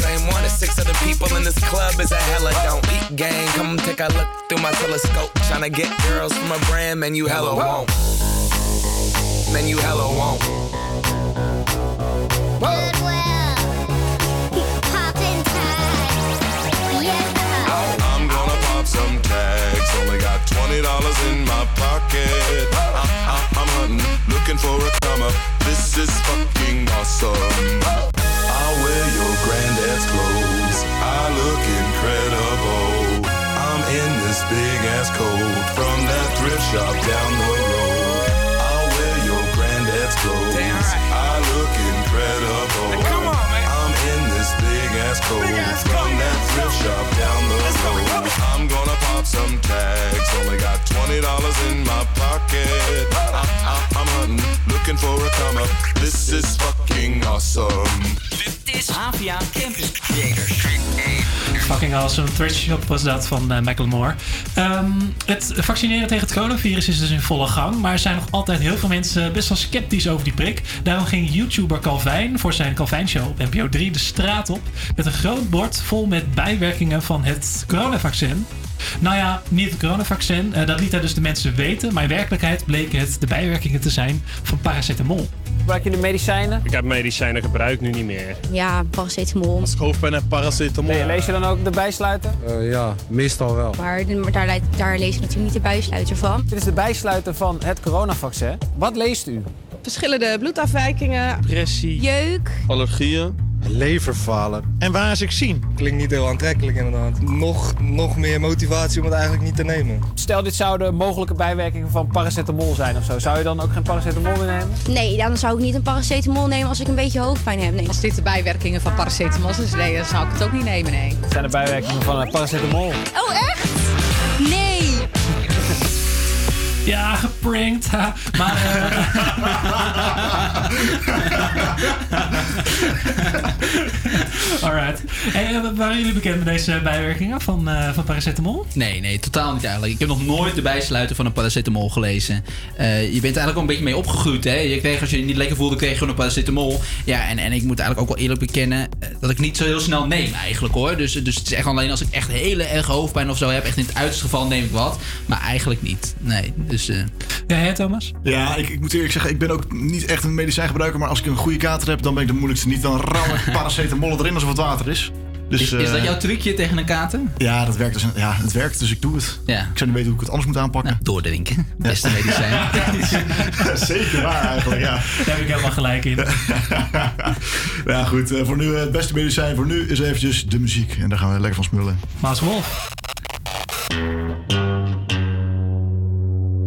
same one as six other people in this club is a hella don't eat gang. Come take a look through my telescope. Tryna get girls from a brand, man, you hella won't. Man, you hella won't. I'm gonna pop some tags. Only got twenty dollars in my pocket. I'm, I'm, I'm hunting, looking for a come up. This is fucking awesome. Wear your granddad's clothes. I look incredible. I'm in this big ass coat from that thrift shop down the road. I'll wear your granddad's clothes. I look incredible. Come on, man. I'm in this big ass coat from that thrift shop down the road. I'm gonna pop some tags. Only got twenty dollars in my pocket. I, I, I'm hunting, looking for a come up. This is fucking awesome. Dit is APA Campus Creators. Fucking awesome. Thread Shop was dat van eh Macklemore. Ehm, het vaccineren tegen het coronavirus is dus in volle gang. Maar er zijn nog altijd heel veel mensen best wel sceptisch over die prik. Daarom ging YouTuber Calvijn voor zijn Calvijn Show op NPO 3 de straat op. Met een groot bord vol met bijwerkingen van het coronavaccin. Nou ja, niet het coronavaccin. Eh, dat liet hij dus de mensen weten. Maar in werkelijkheid bleken het de bijwerkingen te zijn van paracetamol. Gebruik je de medicijnen? Ik heb medicijnen gebruikt, nu niet meer. Ja, paracetamol. Als ik hoofdpijn heb, paracetamol. Nee, lees je dan ook de bijsluiter? ja, meestal wel. Maar maar daar, daar lees je natuurlijk niet de bijsluiter van. Dit is de bijsluiter van het coronavaccin. Wat leest u? Verschillende bloedafwijkingen. Depressie. Jeuk. Allergieën. Leverfalen. En waar is ik zien? Klinkt niet heel aantrekkelijk inderdaad. Nog, nog meer motivatie om het eigenlijk niet te nemen. Stel, dit zouden mogelijke bijwerkingen van paracetamol zijn of zo. Zou je dan ook geen paracetamol meer nemen? Nee, dan zou ik niet een paracetamol nemen als ik een beetje hoofdpijn heb. Nee. Als dit de bijwerkingen van paracetamol zijn, nee, dan zou ik het ook niet nemen, nee. Dat zijn de bijwerkingen van eh, paracetamol. Oh, echt? Nee. Ja, Maar. eh Alright. Eh, waren jullie bekend met deze bijwerkingen van, eh, van paracetamol? Nee, nee, totaal niet eigenlijk. Ik heb nog nooit de bijsluiter van een paracetamol gelezen. Je bent eigenlijk al een beetje mee opgegroeid, hè? Je kreeg, als je je niet lekker voelde, kreeg je gewoon een paracetamol. Ja, en, en ik moet eigenlijk ook wel eerlijk bekennen dat ik niet zo heel snel neem eigenlijk, hoor. Dus, dus het is echt alleen als ik echt hele erg hoofdpijn of zo heb. Echt in het uiterste geval neem ik wat. Maar eigenlijk niet. Nee, dus... Ja, hè, Thomas? Ja, ik, ik moet eerlijk zeggen, ik ben ook niet echt een medicijngebruiker. Maar als ik een goede kater heb, dan ben ik de moeilijkste niet. Dan ram ik paracetamol erin alsof het water is. Dus, is, is dat eh, jouw trucje tegen een kater? Ja, dat werkt dus, ja, het werkt, dus ik doe het. Ja. Ik zou niet weten hoe ik het anders moet aanpakken. doordrinken. Beste medicijn. Zeker waar eigenlijk, ja. Daar heb ik helemaal gelijk in. ja, goed. eh, Voor nu eh, het beste medicijn voor nu is eventjes de muziek. En daar gaan we lekker van smullen. Maas Wolf.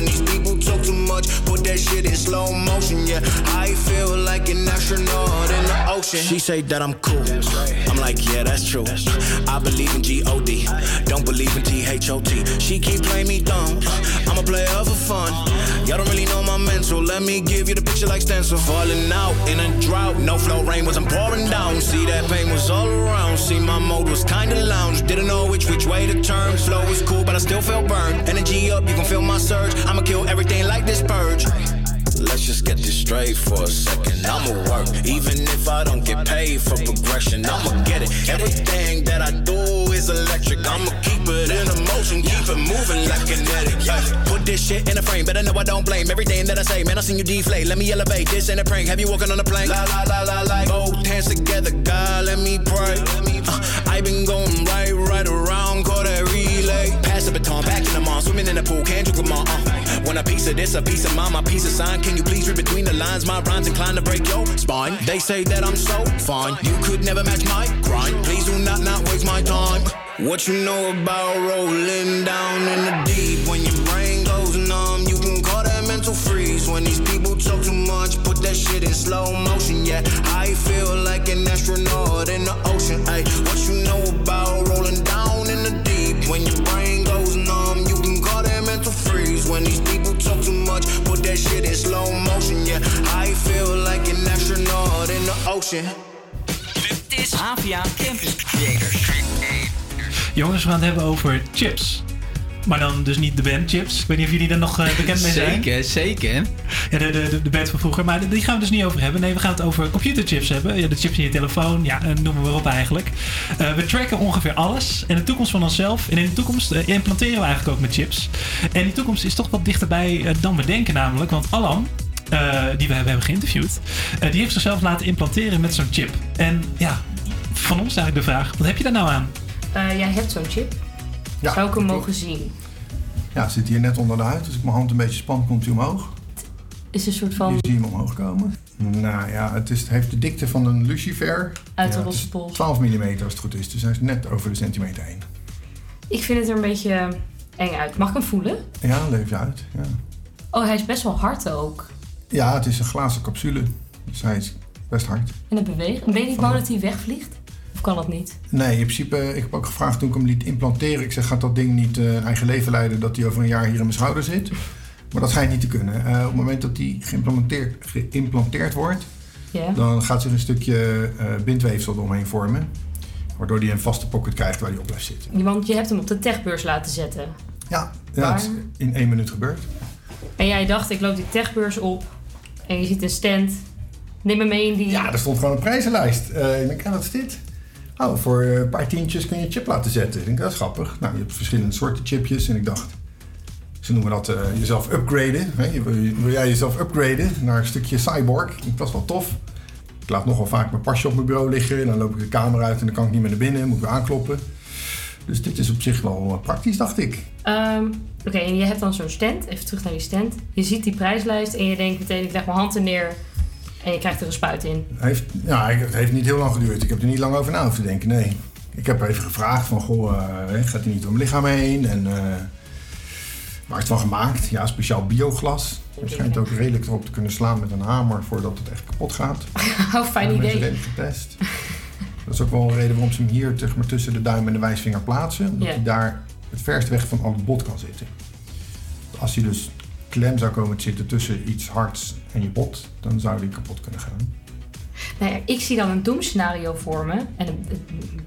When these people talk too much, put that shit in slow motion. Yeah, I feel like an astronaut She say that I'm cool. I'm like, yeah, that's true. I believe in G-O-D. Don't believe in T-H-O-T. She keep playing me dumb. I'm a player for fun. Y'all don't really know my mental. Let me give you the picture like stencil. Falling out in a drought. No flow rain wasn't pouring down. See that pain was all around. See my mode was kinda lounge. Didn't know which which way to turn. Flow was cool, but I still felt burned. Energy up, you can feel my surge. I'ma kill everything like this purge. Let's just get this straight for a second. I'ma work, even if I don't get paid for progression. I'ma get it. Everything that I do is electric. I'ma keep it in motion, keep it moving like kinetic. Yeah. Put this shit in a frame, better know I don't blame everything that I say. Man, I seen you deflate. Let me elevate. This ain't a prank. Have you walking on a plane? La la la la la. Both hands together, God, let me pray. Uh, I been going right, right around, call that relay. Pass the baton, back in the mall, swimming in the pool, can't drink them all. Uh. Want a piece of this, a piece of mine, my piece of sign. Can you please read between the lines? My rhymes inclined to break your spine. They say that I'm so fine, you could never match my grind. Please do not not waste my time. What you know about rolling down in the deep? When your brain goes numb, you can call that mental freeze. When these people talk too much, put that shit in slow motion. Yeah, I feel like an astronaut in the ocean. Ay, what you know about rolling down in the deep? When your brain goes numb, mental freeze. When these people talk too much, put that shit in slow motion. Yeah, I feel like an astronaut in the ocean. Dit is APA Campus Creators. Jongens, we gaan het hebben over chips. Maar dan dus niet de band Chips. Ik weet niet of jullie daar nog eh, bekend mee zijn. Zeker, zeker. Ja, de, de, de- band van vroeger. Maar die gaan we dus niet over hebben. Nee, we gaan het over computerchips hebben. Ja, de chips in je telefoon. Ja, eh, noem maar op eigenlijk. Eh, we tracken ongeveer alles. En de toekomst van onszelf. En in de toekomst eh, implanteren we eigenlijk ook met chips. En die toekomst is toch wat dichterbij dan we denken namelijk. Want Alan... eh, die we hebben, hebben geïnterviewd. eh, die heeft zichzelf laten implanteren met zo'n chip. En ja, van ons eigenlijk de vraag: wat heb je daar nou aan? Eh, jij hebt zo'n chip. Ja, Zou ik hem mogen zien? Ja, het zit hier net onder de huid. Als ik mijn hand een beetje span, komt hij omhoog. Is een soort Je van ziet hem omhoog komen. Nou ja, het, is, het heeft de dikte van een lucifer. uit de rosse het is pols. 12 mm als het goed is. Dus hij is net over de centimeter heen. Ik vind het er een beetje eng uit. Mag ik hem voelen? Ja, leef je uit. Ja. Oh, hij is best wel hard ook. ja, het is een glazen capsule. Dus hij is best hard. En het beweegt. En weet ik nou de- dat hij wegvliegt? Of kan dat niet? Nee, in principe, ik heb ook gevraagd toen ik hem liet implanteren. Ik zeg, gaat dat ding niet eh, eigen leven leiden dat hij over een jaar hier in mijn schouder zit? Maar dat schijnt niet te kunnen. Eh, op het moment dat die geïmplanteerd, geïmplanteerd wordt, dan gaat zich een stukje eh, bindweefsel eromheen vormen. Waardoor hij een vaste pocket krijgt waar hij op blijft zitten. Want je hebt hem op de techbeurs laten zetten. Ja, ja het is in één minuut gebeurd. En jij dacht, ik loop die techbeurs op en je ziet een stand. Neem me mee in die... Ja, er stond gewoon een prijzenlijst. Ik denk, ja, wat is dit? Oh, voor een paar tientjes kun je een chip laten zetten. Ik denk, dat is grappig. Nou, je hebt verschillende soorten chipjes. En ik dacht, ze noemen dat eh, jezelf upgraden. Hè? Wil, jij jezelf upgraden naar een stukje cyborg? Dat is wel tof. Ik laat nogal vaak mijn pasje op mijn bureau liggen. En dan loop ik de kamer uit en dan kan ik niet meer naar binnen. Moet ik aankloppen. Dus dit is op zich wel praktisch, dacht ik. Ehm, Oké, en je hebt dan zo'n stand. Even terug naar die stand. Je ziet die prijslijst en je denkt meteen, ik leg mijn hand er neer. En je krijgt er een spuit in. Het heeft, ja, het heeft niet heel lang geduurd. Ik heb er niet lang over na hoeven denken, nee. Ik heb even gevraagd van, goh, eh, gaat hij niet mijn lichaam heen? En waar is het van gemaakt? Ja, speciaal bioglas. Je schijnt ook redelijk erop te kunnen slaan met een hamer voordat het echt kapot gaat. Oh, fijn Dat idee. mensen redelijk getest. Dat is ook wel een reden waarom ze hem hier zeg maar, tussen de duim en de wijsvinger plaatsen. Omdat hij daar het verst weg van al het bot kan zitten. Als hij dus klem zou komen te zitten tussen iets hards en je bot, dan zou die kapot kunnen gaan. Nou ja, ik zie dan een doemscenario voor me. En dan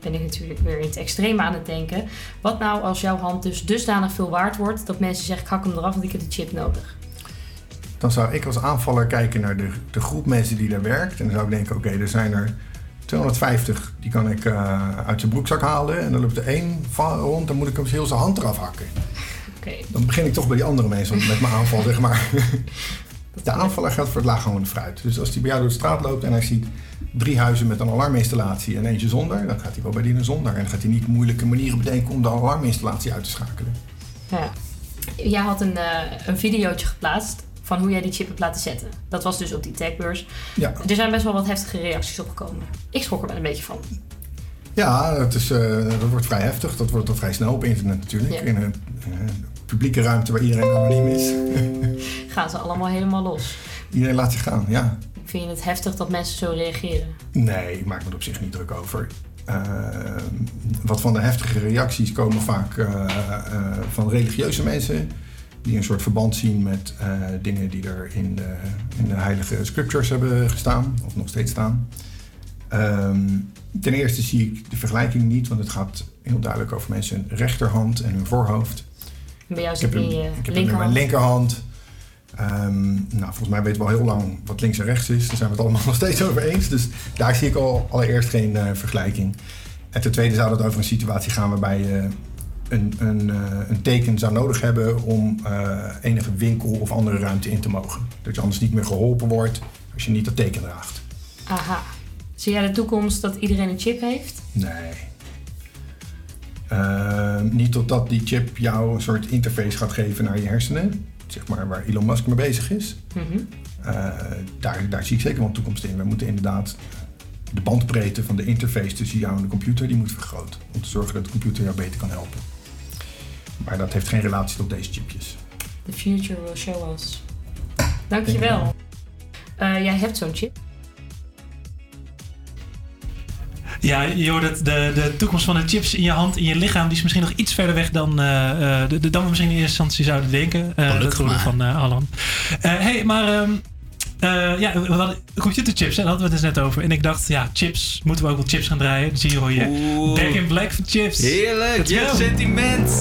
ben ik natuurlijk weer in het extreme aan het denken. Wat nou als jouw hand dus dusdanig veel waard wordt... dat mensen zeggen, ik hak hem eraf, want ik heb de chip nodig. dan zou ik als aanvaller kijken naar de, de groep mensen die daar werkt. En dan zou ik denken, oké, er zijn er 250, die kan ik eh, uit zijn broekzak halen. En dan loopt er één rond, dan moet ik hem heel zijn hand eraf hakken. Dan begin ik toch bij die andere mensen met mijn aanval, zeg maar. De aanvaller gaat voor het laaghangende fruit. Dus als hij bij jou door de straat loopt en hij ziet drie huizen met een alarminstallatie en eentje zonder, dan gaat hij wel bij die een zonder. En dan gaat hij niet moeilijke manieren bedenken om de alarminstallatie uit te schakelen. Ja. Jij had een, eh een videootje geplaatst van hoe jij die chip hebt laten zetten. Dat was dus op die tagbeurs. Ja. Er zijn best wel wat heftige reacties opgekomen. Ik schrok er wel een beetje van. Ja, het is, eh, dat wordt vrij heftig. Dat wordt al vrij snel op internet natuurlijk. Ja. In eh, publieke ruimte waar iedereen anoniem is. Gaan ze allemaal helemaal los. iedereen laat zich gaan, ja. Vind je het heftig dat mensen zo reageren? Nee, ik maak me er op zich niet druk over. Eh, wat van de heftige reacties komen vaak eh, eh, van religieuze mensen. Die een soort verband zien met eh, dingen die er in de, in de heilige scriptures hebben gestaan. Of nog steeds staan. Ehm, ten eerste zie ik de vergelijking niet. Want het gaat heel duidelijk over mensen hun rechterhand en hun voorhoofd. Bij jou Ik zit heb in je ik heb hem in mijn linkerhand. linkerhand. Ehm, nou, volgens mij weten we al heel lang wat links en rechts is. Daar zijn we het allemaal nog steeds over eens. Dus daar zie ik al allereerst geen eh, vergelijking. En ten tweede zou het over een situatie gaan waarbij je een, een, eh, een teken zou nodig hebben om eh, enige winkel of andere ruimte in te mogen. Dat je anders niet meer geholpen wordt als je niet dat teken draagt. Aha. Zie jij de toekomst dat iedereen een chip heeft? Nee. Ehm, niet totdat die chip jou een soort interface gaat geven naar je hersenen. Zeg maar waar Elon Musk mee bezig is. Mhm. Eh, daar, daar zie ik zeker wel een toekomst in. We moeten inderdaad de bandbreedte van de interface tussen jou en de computer die moet vergroten. Om te zorgen dat de computer jou beter kan helpen. Maar dat heeft geen relatie tot deze chipjes. The future will show us. Dankjewel. Eh jij hebt zo'n chip. Ja, je hoort het, de, de toekomst van de chips in je hand, in je lichaam, die is misschien nog iets verder weg dan, eh, eh, de, dan we misschien in eerste instantie zouden denken. Eh, dat hoorde ik van Alan. Hey, maar ehm, eh, ja, we hadden computerchips, daar hadden we het dus net over. En ik dacht, ja, chips, moeten we ook wel chips gaan draaien? Dus hier hoor je Back in Black voor chips. Heerlijk, je sentiment.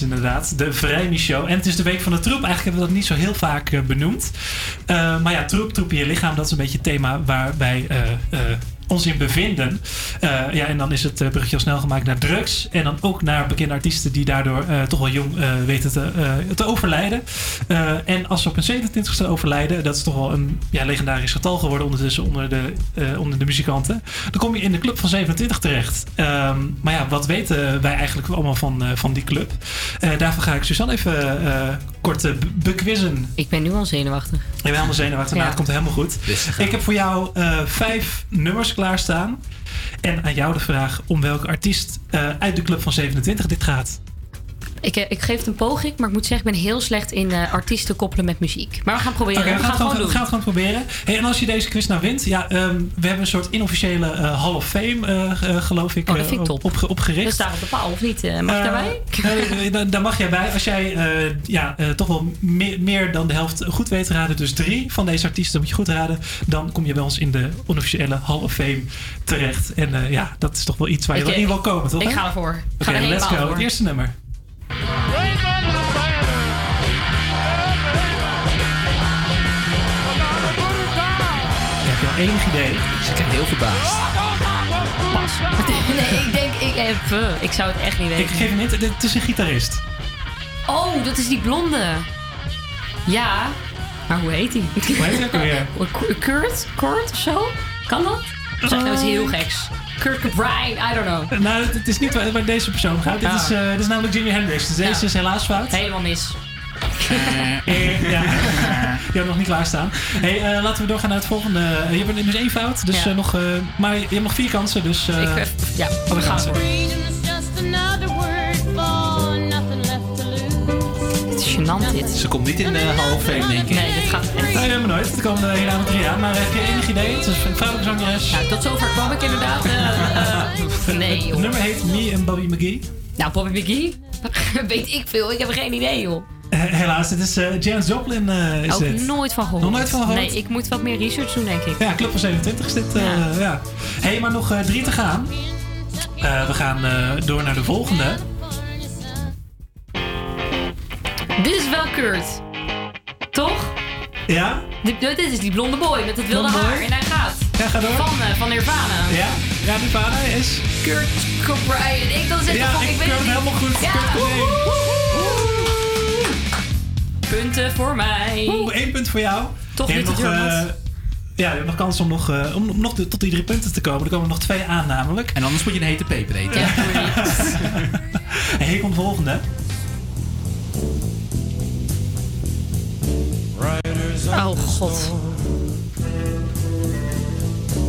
Inderdaad. De Show. En het is de week van de troep. Eigenlijk hebben we dat niet zo heel vaak eh, benoemd. Eh, maar ja, troep, troep in je lichaam. Dat is een beetje het thema waar wij eh, ons in bevinden. Eh, ja, en dan is het eh, bruggetje al snel gemaakt naar drugs. En dan ook naar bekende artiesten die daardoor eh, toch wel jong eh, weten te, eh, te overlijden. Eh, en als ze op een 27e overlijden, dat is toch wel een ja, legendarisch getal geworden ondertussen onder de, eh, onder de muzikanten. Dan kom je in de club van 27 terecht. Ehm, maar ja, wat weten wij eigenlijk allemaal van, eh, van die club? Eh, daarvoor ga ik Suzanne even eh, kort be- bequizzen. Ik ben nu al zenuwachtig. Ik ben helemaal zenuwachtig, maar Ja. het komt helemaal goed. Ik heb voor jou eh, vijf nummers klaarstaan. En aan jou de vraag om welke artiest eh, uit de club van 27 dit gaat. Ik, eh, ik geef het een poging, maar ik moet zeggen, ik ben heel slecht in eh, artiesten koppelen met muziek. Maar we gaan proberen. We, gaan het gewoon gaan het gewoon proberen. Hey, en als je deze quiz nou wint, ja, ehm, we hebben een soort inofficiële eh, Hall of Fame, geloof ik, Oh, dat vind ik top. op, opgericht. We staan op de paal, of niet? Mag je daarbij? daar- daar mag jij bij. Als jij ja, toch wel meer, meer dan de helft goed weet te raden, dus drie van deze artiesten moet je goed raden, dan kom je bij ons in de onofficiële Hall of Fame terecht. En ja, dat is toch wel iets waar je Ik, wel in wil komen, toch? ik hè? ga ervoor. Ga er let's go. Het eerste nummer. Heb je al enig idee? Ze kijken heel verbaasd. Pas. nee, ik denk, ik, even, ik zou het echt niet weten. Ik geef hem niet, het is een gitarist. Oh, dat is die blonde. Ja, maar hoe heet hij? Hoe heet hij ook alweer? Kurt? Kurt of zo? Kan dat? Zeg, dat is heel geks. Kurt Cobain, I don't know. Nou, het is niet waar, waar deze persoon gaat. Dit, Ah. is, eh, dit is namelijk Jimi Hendrix. Dus deze is helaas fout. Helemaal mis. Eh, ja. Die had nog niet klaarstaan. Hey, eh, laten we doorgaan naar het volgende. Eh, je hebt dus één fout, dus Ja. eh, nog, eh, maar je hebt nog vier kansen. Dus, eh, Ik, eh, ja, alle we gaan kansen. Gênant dit. Ze komt niet in de Hall of Fame, denk ik. Nee, dit gaat echt. Nee, helemaal nooit. Er komen er hierna drie aan. Maar heb je enig idee? Het is een vrouwelijke zangeres. Nou, tot zover kwam ik inderdaad. eh, eh, nee, Het joh. nummer heet Me en Bobby McGee. Nou, Bobby McGee? Weet ik veel. Ik heb geen idee, joh. Eh, helaas, dit is eh Janis Joplin. eh, is Ook dit. nooit van gehoord. Nog nooit van gehoord? Nee, ik moet wat meer research doen, denk ik. Ja, Club van 27 is dit. eh, ja. hey, maar nog eh, drie te gaan. Eh, we gaan eh, door naar de volgende. Dit is wel Kurt. Toch? Ja? Dit, dit is die blonde boy met het wilde Blonde boy? haar. En hij gaat. Ja, ga door. Van, eh, van Nirvana. Ja? Ja, die vader is... Kurt Cobain. Ik dan zeg Ja, ik ik weet het niet. helemaal goed. Ja. Kurt Cobain. Punten voor mij. Oeh, één punt voor jou. Toch niet nog, eh. Ja, je hebt nog kans om nog, eh, om, om nog de- tot die drie punten te komen. Er komen nog twee aan namelijk. En anders moet je een hete peper eten. Ja. En hier komt de volgende. Oh god.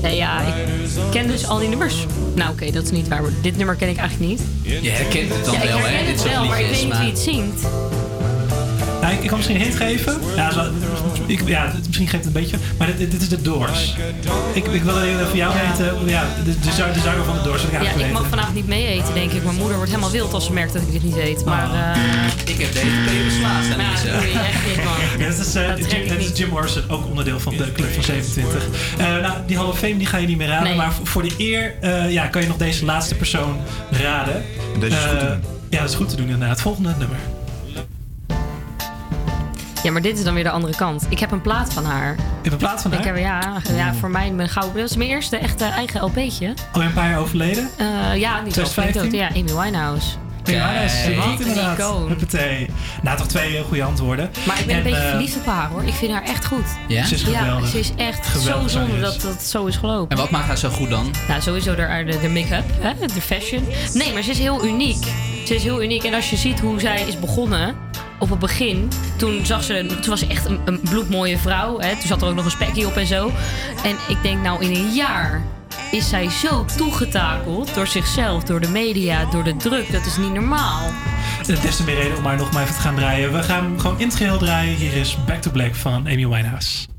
Nee, ja, ik ken dus al die nummers. Nou, oké, dat is niet waar. Dit nummer ken ik eigenlijk niet. Je herkent het dan ja, ik wel, hè? herken Dit het soort wel, maar ik weet niet wie het zingt. Nou, ik, ik kan misschien een hint geven. Ja, zo, ik, ja het- misschien geeft het een beetje. Maar dit, dit is de Doors. Ik, ik wil even voor jou weten. Ja, de, de, de zanger van de Doors. Dat ik Ja, ik mag vanavond niet mee eten, denk ik. Mijn moeder wordt helemaal wild als ze merkt dat ik dit niet eet. Maar, eh Ik heb deze peper slaat. nou, doe je echt niet, man. Dat is, eh, Dat Jim, dat is Morrison, ook onderdeel van de Club van 27. Eh, nou, die Hall of Fame die ga je niet meer raden. Nee. Maar voor- voor de eer eh, ja, kan je nog deze laatste persoon raden. Deze is goed te doen. Ja, dat is goed te doen inderdaad. Volgende nummer. Ja, maar dit is dan weer de andere kant. Ik heb een plaat van haar. Je hebt een plaat van Ik haar? heb, ja, ja, voor mij mijn gouden... Dat is mijn eerste echte eigen LP'tje. Alweer een paar jaar overleden. Eh ja, niet zo 2015? flink dood. Ja, Amy Winehouse. Ja, dat is goed inderdaad. Huppatee. Nou, toch twee goede antwoorden. Maar ik ben een En, beetje eh, verliefd op haar hoor. Ik vind haar echt goed. Ja? Ze is geweldig. ze is echt Geweldig zo zonde dat dat zo is gelopen. En wat maakt haar zo goed dan? Nou, sowieso de, de, de make-up, hè, de fashion. Nee, maar ze is heel uniek. Ze is heel uniek. En als je ziet hoe zij is begonnen op het begin, toen, zag ze, toen was ze echt een, bloedmooie vrouw. Hè. Toen zat er ook nog een spekje op en zo. En ik denk nou in een jaar is zij zo toegetakeld door zichzelf, door de media, door de druk. Dat is niet normaal. Des te meer reden om maar nog maar even te gaan draaien. We gaan gewoon in het geheel draaien. Hier is Back to Black van Amy Winehouse.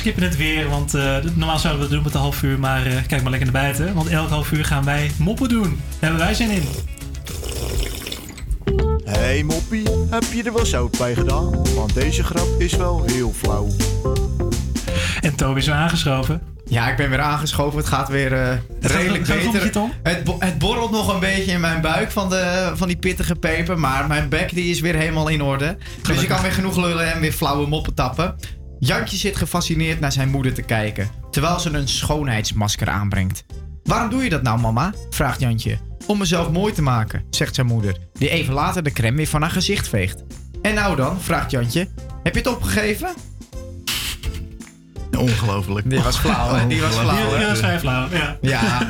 Skippen het weer, want eh, normaal zouden we het doen met een half uur, maar eh, kijk maar lekker naar buiten. Want elk half uur gaan wij moppen doen. Daar hebben wij zin in. Hey moppie, heb je er wel zout bij gedaan? Want deze grap is wel heel flauw. En Toby is weer aangeschoven. Ja, ik ben weer aangeschoven. Het gaat weer eh, gaat- redelijk gaat je, beter. Het, bo- het borrelt nog een beetje in mijn buik van, de, van die pittige peper. Maar mijn bek die is weer helemaal in orde. Dus ik kan weer genoeg lullen en weer flauwe moppen tappen. Jantje zit gefascineerd naar zijn moeder te kijken. Terwijl ze een schoonheidsmasker aanbrengt. Waarom doe je dat nou, mama? vraagt Jantje. Om mezelf mooi te maken, zegt zijn moeder. Die even later de crème weer van haar gezicht veegt. En nou dan, vraagt Jantje. Heb je het opgegeven? Ongelooflijk. Die was flauw, hè? Die was flauw, hè? Die, was vrij flauw, ja. Ja.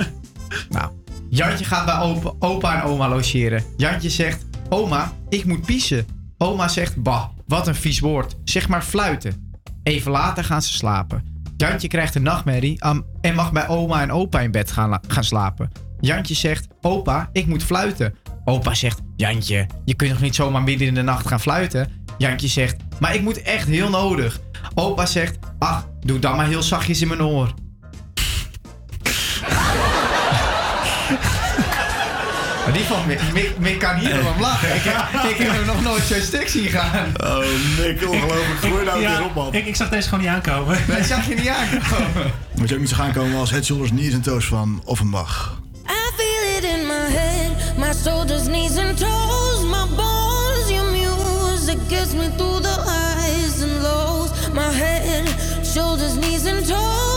nou, Jantje gaat bij opa, opa en oma logeren. Jantje zegt: Oma, ik moet piezen. Oma zegt: Bah, wat een vies woord. Zeg maar fluiten. Even later gaan ze slapen. Jantje krijgt een nachtmerrie en mag bij oma en opa in bed gaan, gaan slapen. Jantje zegt: Opa, ik moet fluiten. Opa zegt: Jantje, je kunt nog niet zomaar midden in de nacht gaan fluiten? Jantje zegt: Maar ik moet echt heel nodig. Opa zegt: Ach, doe dan maar heel zachtjes in mijn oor. Maar die van Mick, Mick, Mick kan hier wel om lachen. Ik, ik heb hem nog nooit zo stuk zien gaan. Oh, Mick, ongelooflijk. Gooi nou weer op, man. Ik, ik zag deze gewoon niet aankomen. Nee, zag je niet aankomen. Moet je ook niet zo gaan komen als Head, Shoulders, Knees en Toes van Offenbach. I feel it in my head. My shoulders, knees and toes. My bones, your music gets me through the highs and lows. My head, shoulders, knees and toes.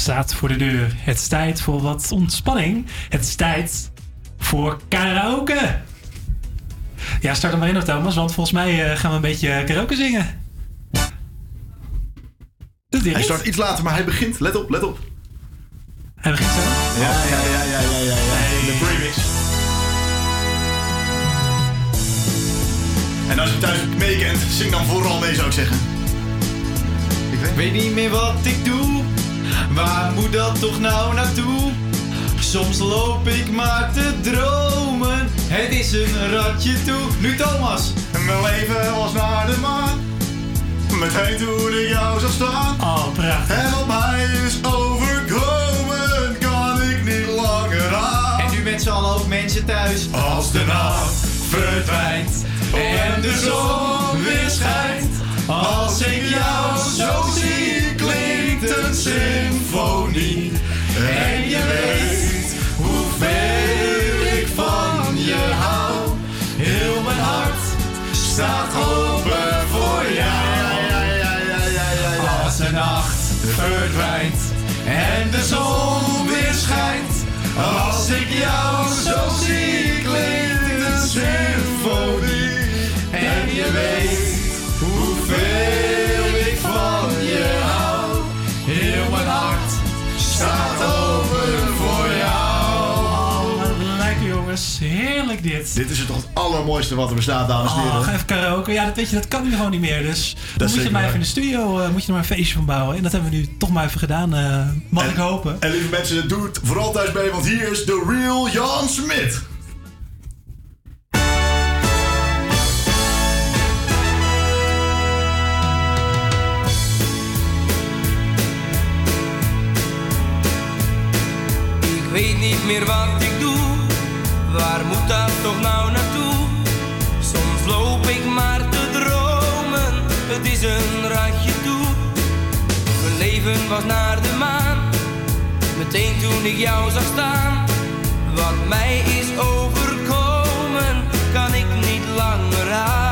Staat voor de deur. Het is tijd voor wat ontspanning. Het is tijd voor karaoke. Ja, start er maar in, Thomas, want volgens mij eh, gaan we een beetje karaoke zingen. Hij start iets later, maar hij begint. Let op, let op. toch nou naartoe? Soms loop ik maar te dromen. Het is een ratje toe. Nu Thomas. Mijn leven was naar de maan. Meteen toen ik jou zag staan. Oh, prachtig. En wat mij is overkomen, kan ik niet langer aan. En nu met z'n allen ook mensen thuis. Als de nacht verdwijnt en de zon weer schijnt. Als ik jou zo zie, klinkt een symfonie. En je weet hoeveel ik van je hou. Heel mijn hart staat open voor jou. Als de nacht verdwijnt en de zon weer schijnt. Als ik jou zo zie, klinkt een symfonie. En je weet jongens. Heerlijk dit. Dit is het toch het allermooiste wat er bestaat, dames en Oh, heren. ga even karaoke. Ja, dat weet je, dat kan nu gewoon niet meer. Dus dan moet je maar waar. even in de studio, eh, moet je er maar een feestje van bouwen. En dat hebben we nu toch maar even gedaan, eh, mag ik hopen. En lieve mensen, doe het vooral thuis mee, want hier is de real Jan Smit. Ik weet niet meer wat ik doe, waar moet dat toch nou naartoe? Soms loop ik maar te dromen, het is een ratje toe. Mijn leven was naar de maan, meteen toen ik jou zag staan. Wat mij is overkomen, kan ik niet langer aan.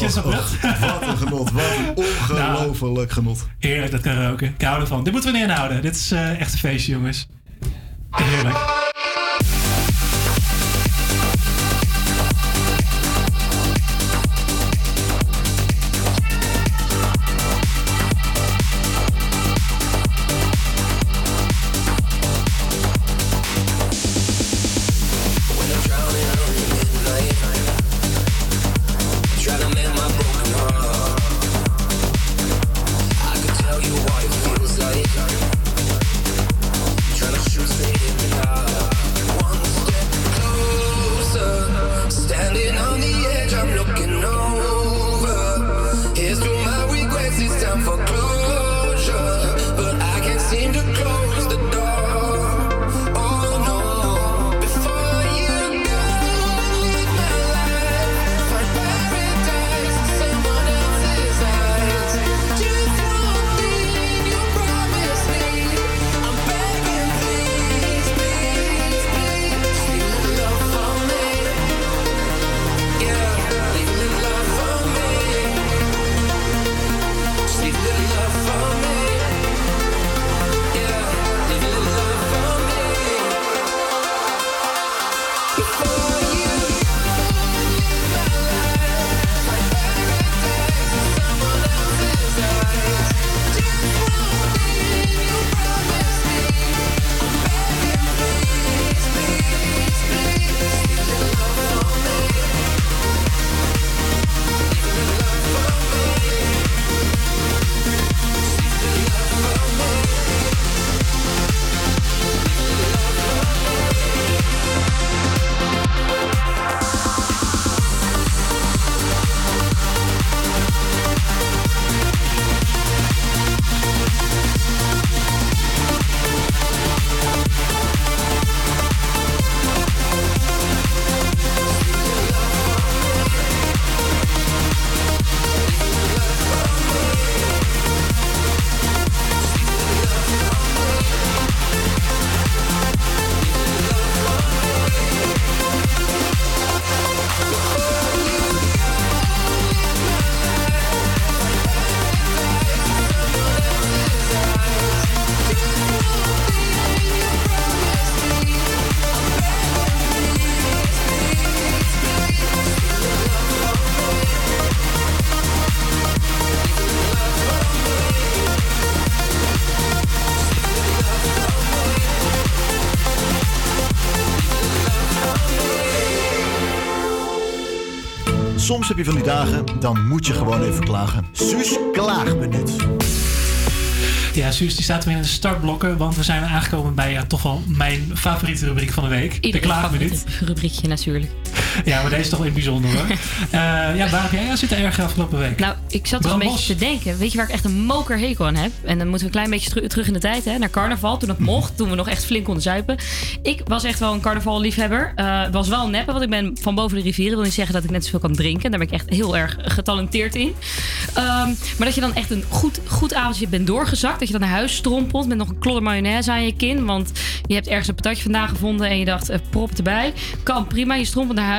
Netjes op och, Wat een genot, wat een ongelooflijk genot. Heerlijk, dat karaoke. Ik hou ervan. Dit moeten we niet inhouden. Dit is eh, echt een feestje, jongens. Heerlijk. Soms heb je van die dagen, dan moet je gewoon even klagen. Suus klaagminuut. Ja, Suus die staat weer in de startblokken, want we zijn aangekomen bij ja, toch wel mijn favoriete rubriek van de week. de klaagminuut. rubriekje natuurlijk. Ja, maar deze is toch in het bijzonder hoor. Eh, ja, waar heb jij aan zitten erg afgelopen week? Nou, ik zat er een beetje te denken. Weet je waar ik echt een mokerhekel aan heb? En dan moeten we een klein beetje teru- terug in de tijd, hè? Naar carnaval, toen het mocht. Toen we nog echt flink konden zuipen. Ik was echt wel een carnavalliefhebber. Eh was wel een neppe, want ik ben van boven de rivieren. wil niet zeggen dat ik net zoveel kan drinken. Daar ben ik echt heel erg getalenteerd in. Ehm, maar dat je dan echt een goed, goed avondje bent doorgezakt. Dat je dan naar huis strompelt met nog een klodder mayonaise aan je kin. Want je hebt ergens een patatje vandaan gevonden en je dacht, eh, prop erbij. Kan prima, je strompelt naar huis.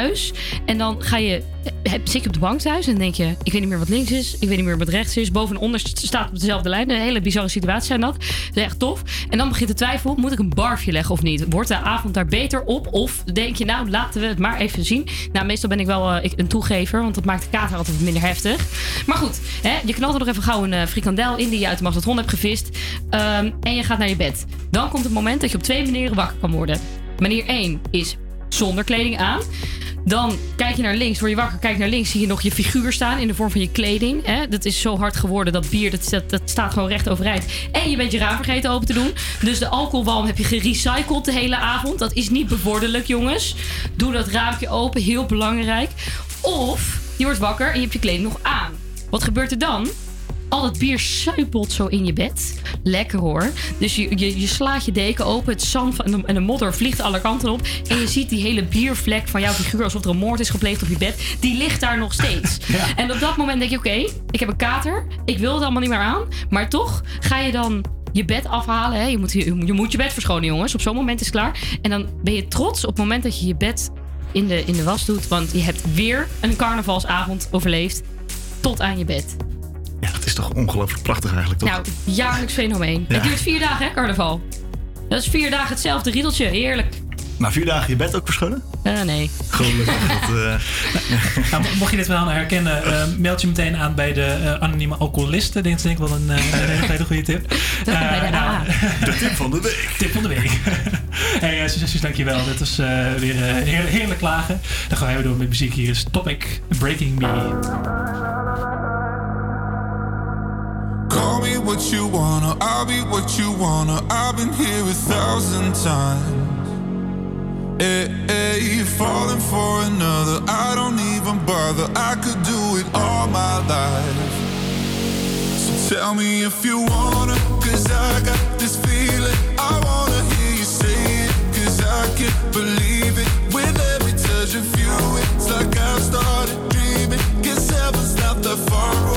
En dan ga je, heb- zit je op de bank thuis en denk je, ik weet niet meer wat links is. Ik weet niet meer wat rechts is. Boven en onder st- staat op dezelfde lijn. Een hele bizarre situatie zijn dat. Dat is echt tof. En dan begint de twijfel, moet ik een barfje leggen of niet? Wordt de avond daar beter op? Of denk je, nou laten we het maar even zien. Nou, meestal ben ik wel eh, een toegever, want dat maakt de kater altijd minder heftig. Maar goed, hè, je knalt er nog even gauw een eh, frikandel in die je uit de magnetron hebt gevist. Ehm, en je gaat naar je bed. Dan komt het moment dat je op twee manieren wakker kan worden. Manier 1 is zonder kleding aan. Dan kijk je naar links, word je wakker, kijk naar links, zie je nog je figuur staan in de vorm van je kleding. Hè? Dat is zo hard geworden, dat bier, dat, dat, staat gewoon recht overeind. En je bent je raam vergeten open te doen. Dus de alcoholwalm heb je gerecycled de hele avond. Dat is niet bevorderlijk, jongens. Doe dat raampje open, heel belangrijk. Of je wordt wakker en je hebt je kleding nog aan. Wat gebeurt er dan? Al het bier suipelt zo in je bed. Lekker hoor. Dus je, je, je slaat je deken open. Het zand van, en, de, en de modder vliegt alle kanten op. En je ziet die hele biervlek van jouw figuur... alsof er een moord is gepleegd op je bed. Die ligt daar nog steeds. En op dat moment denk je... oké, ik heb een kater. Ik wil het allemaal niet meer aan. Maar toch ga je dan je bed afhalen. Hè? Je, moet, je, je moet je bed verschonen, jongens. Op zo'n moment is het klaar. En dan ben je trots op het moment dat je je bed in de, in de was doet. Want je hebt weer een carnavalsavond overleefd. tot aan je bed. Ja, het is toch ongelooflijk prachtig eigenlijk, toch? Nou, jaarlijks fenomeen. Ja. Het duurt vier dagen, hè, carnaval? Dat is vier dagen hetzelfde riedeltje. Heerlijk. Na vier dagen je bed ook verschonen? Eh, nee. Gelukkig. dat, eh, Nou, mo- mocht je dit wel herkennen, eh, meld je meteen aan bij de eh, anonieme alcoholisten. Denk ik wel een, eh, een hele goede tip. Eh, bij de A. de tip van de week. Tip van de week. hey, uh, Succes, dankjewel. Dit was eh, weer heerlijk, heerlijk klagen. Dan gaan we door met muziek. Hier is Topic Breaking Me. What you wanna, I'll be what you wanna. I've been here a thousand times. Eh, eh, hey, hey, falling for another, I don't even bother. I could do it all my life. So tell me if you wanna, cause I got this feeling. I wanna hear you say it, cause I can't believe it. With every touch of you, it's like I've started dreaming. Guess heaven's not that far away.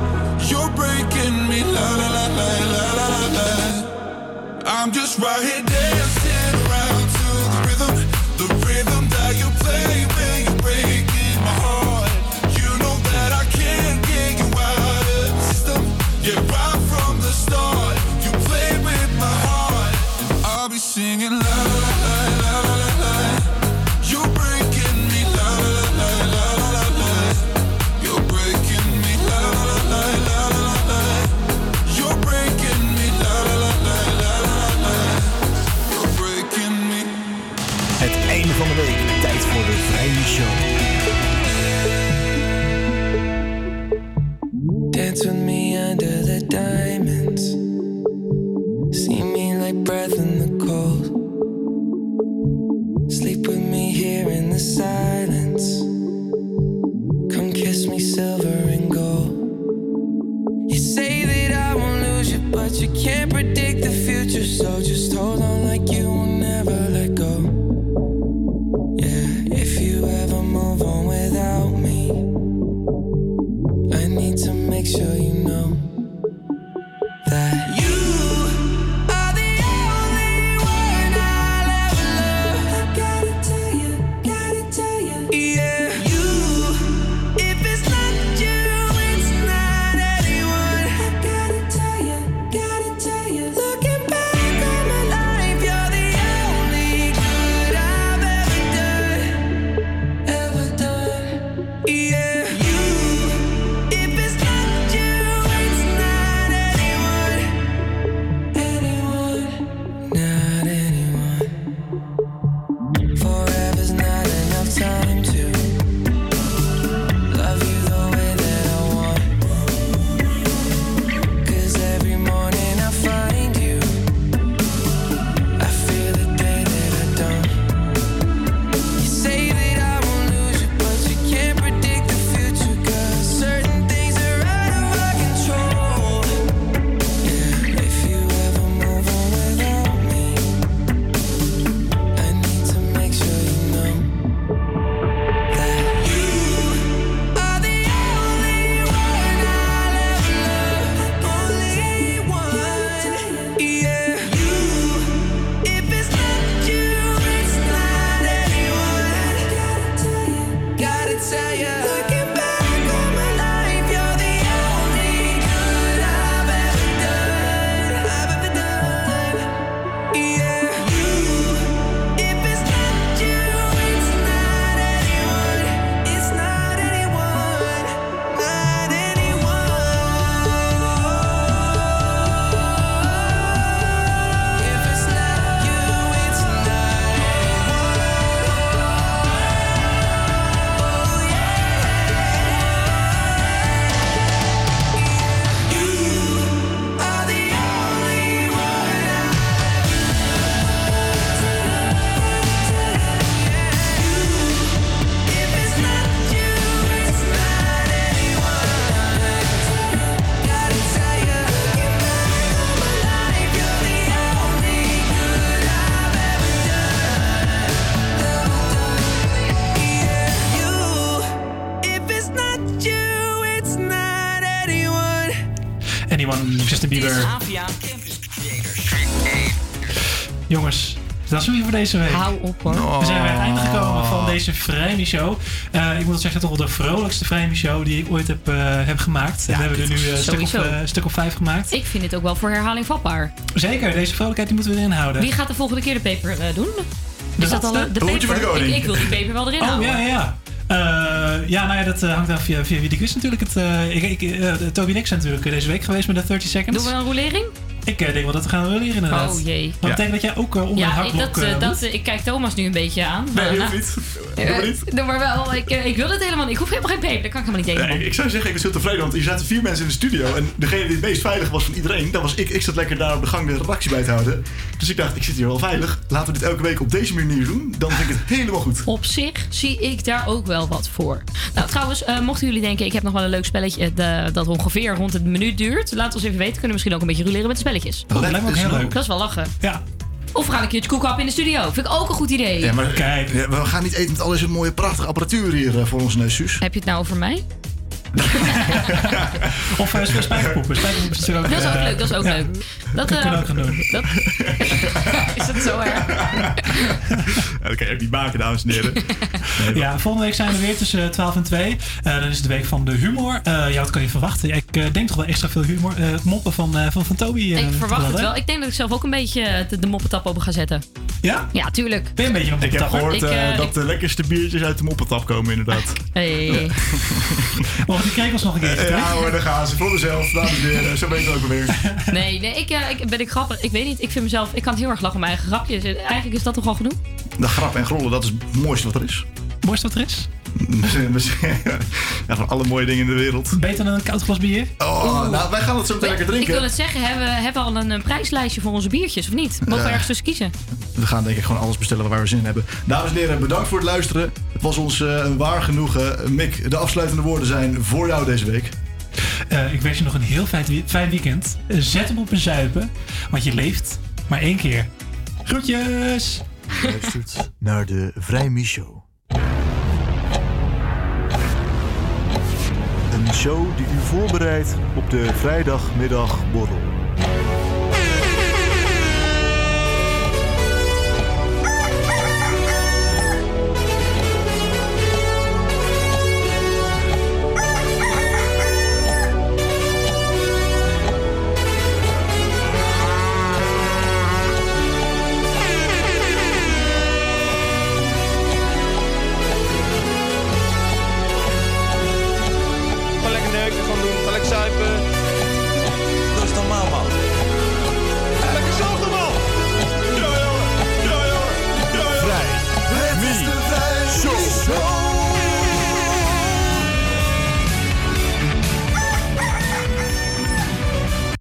breaking me. La la la la la la la. I'm just right here dancing around to the rhythm, the rhythm that you play with. Show. Dat is weer voor deze week. Hou op hoor. We zijn bij het einde gekomen van deze Vrijmi-show. Eh, ik moet zeggen, toch wel de vrolijkste Vrijmi-show die ik ooit heb, eh, heb gemaakt. en we hebben er nu eh, een stuk of, eh, stuk of vijf gemaakt. Ik vind dit ook wel voor herhaling vatbaar. Zeker, deze vrolijkheid die moeten we erin houden. Wie gaat de volgende keer de paper eh, doen? Is dat al de de paper? Ik, ik wil die paper wel erin Oh, houden. ja, ja, ja. Eh, ja, nou ja, dat hangt af via, via wie de quiz natuurlijk. Het, eh, ik, ik, Toby en ik zijn natuurlijk deze week geweest met de 30 seconds. Doen we een rolering? Ik eh, denk wel dat we gaan roleren inderdaad. Oh, jee. Dat betekent dat jij ook eh, onder Ja, ik, hakblok dat, eh, dat, ik kijk Thomas nu een beetje aan. Nee, nou, niet. Doe niet. Doe maar wel. Ik, ik wil het helemaal niet. Ik hoef helemaal geen paper. Dat kan ik helemaal niet tegen. Nee, ik zou zeggen, ik was heel tevreden, want hier zaten vier mensen in de studio. En degene die het meest veilig was van iedereen, dat was ik. Ik zat lekker daar op de gang de redactie bij te houden. Dus ik dacht, ik zit hier wel veilig. Laten we dit elke week op deze manier doen. Dan vind ik het helemaal goed. Op zich zie ik daar ook wel wat voor. Nou, trouwens, eh, mochten jullie denken, ik heb nog wel een leuk spelletje de- dat ongeveer rond het minuut duurt. Laat ons even weten. Kunnen we misschien ook een beetje ruleren met de spelletjes. Oh, dat lijkt me ook heel leuk. Dat is wel lachen. Ja. Of we gaan een keertje koekhappen in de studio. Vind ik ook een goed idee. Ja, maar Kijk. we gaan niet eten met al deze mooie, prachtige apparatuur hier eh, voor onze neus, Suus. Heb je het nou over mij? Of uh, spijkerpoepen. Spijkerpoepen is natuurlijk ook... Dat is ook eh, leuk, dat is ook ja. leuk. Dat Dat kunnen we eh, ook gaan doen. dat- is dat zo erg? Ja, dat kan je ook niet maken, dames en heren. Ja, volgende week zijn we weer tussen 12 en 2. Eh, dan is het de week van de humor. Eh, ja, wat kan je verwachten? Ik eh, denk toch wel extra veel humor. eh, moppen van, eh, van, van Toby. eh, Ik verwacht het wel. Ik denk dat ik zelf ook een beetje de, de moppetap open ga zetten. Ja? Ja, tuurlijk. Ben je een beetje een Ik heb gehoord Ik, eh, eh, dat ik- de lekkerste biertjes uit de moppetap komen, inderdaad. Hey. Mogen die krekels nog een keer Ja hoor, daar gaan ze. Voor mezelf, dames en heren. Zo ben ik het ook alweer. Nee, nee ik, eh, ik ben ik grappig. Ik weet niet. Ik vind mezelf. Ik kan heel erg lachen om mijn eigen grapjes. Eigenlijk is dat toch al genoeg? De grap en grollen, dat is het mooiste wat er is. Mooiste wat er is? Ja, van alle mooie dingen in de wereld. Beter dan een koud glas bier? Oh, nou, wij gaan het zo meteen lekker Ik wil drinken. het zeggen. Hebben we hebben we al een, een prijslijstje voor onze biertjes of niet? Mogen we ergens tussen kiezen? We gaan denk ik gewoon alles bestellen waar we zin in hebben. Dames en heren, bedankt voor het luisteren. Het was ons eh, een waar genoegen. Mick, de afsluitende woorden zijn voor jou deze week. Eh, ik wens je nog een heel fijn, wie- fijn weekend. Zet hem op een zuipen, want je leeft maar één keer. Groetjes! Luistert naar de Vrijmi Show. Een show die u voorbereidt op de vrijdagmiddagborrel.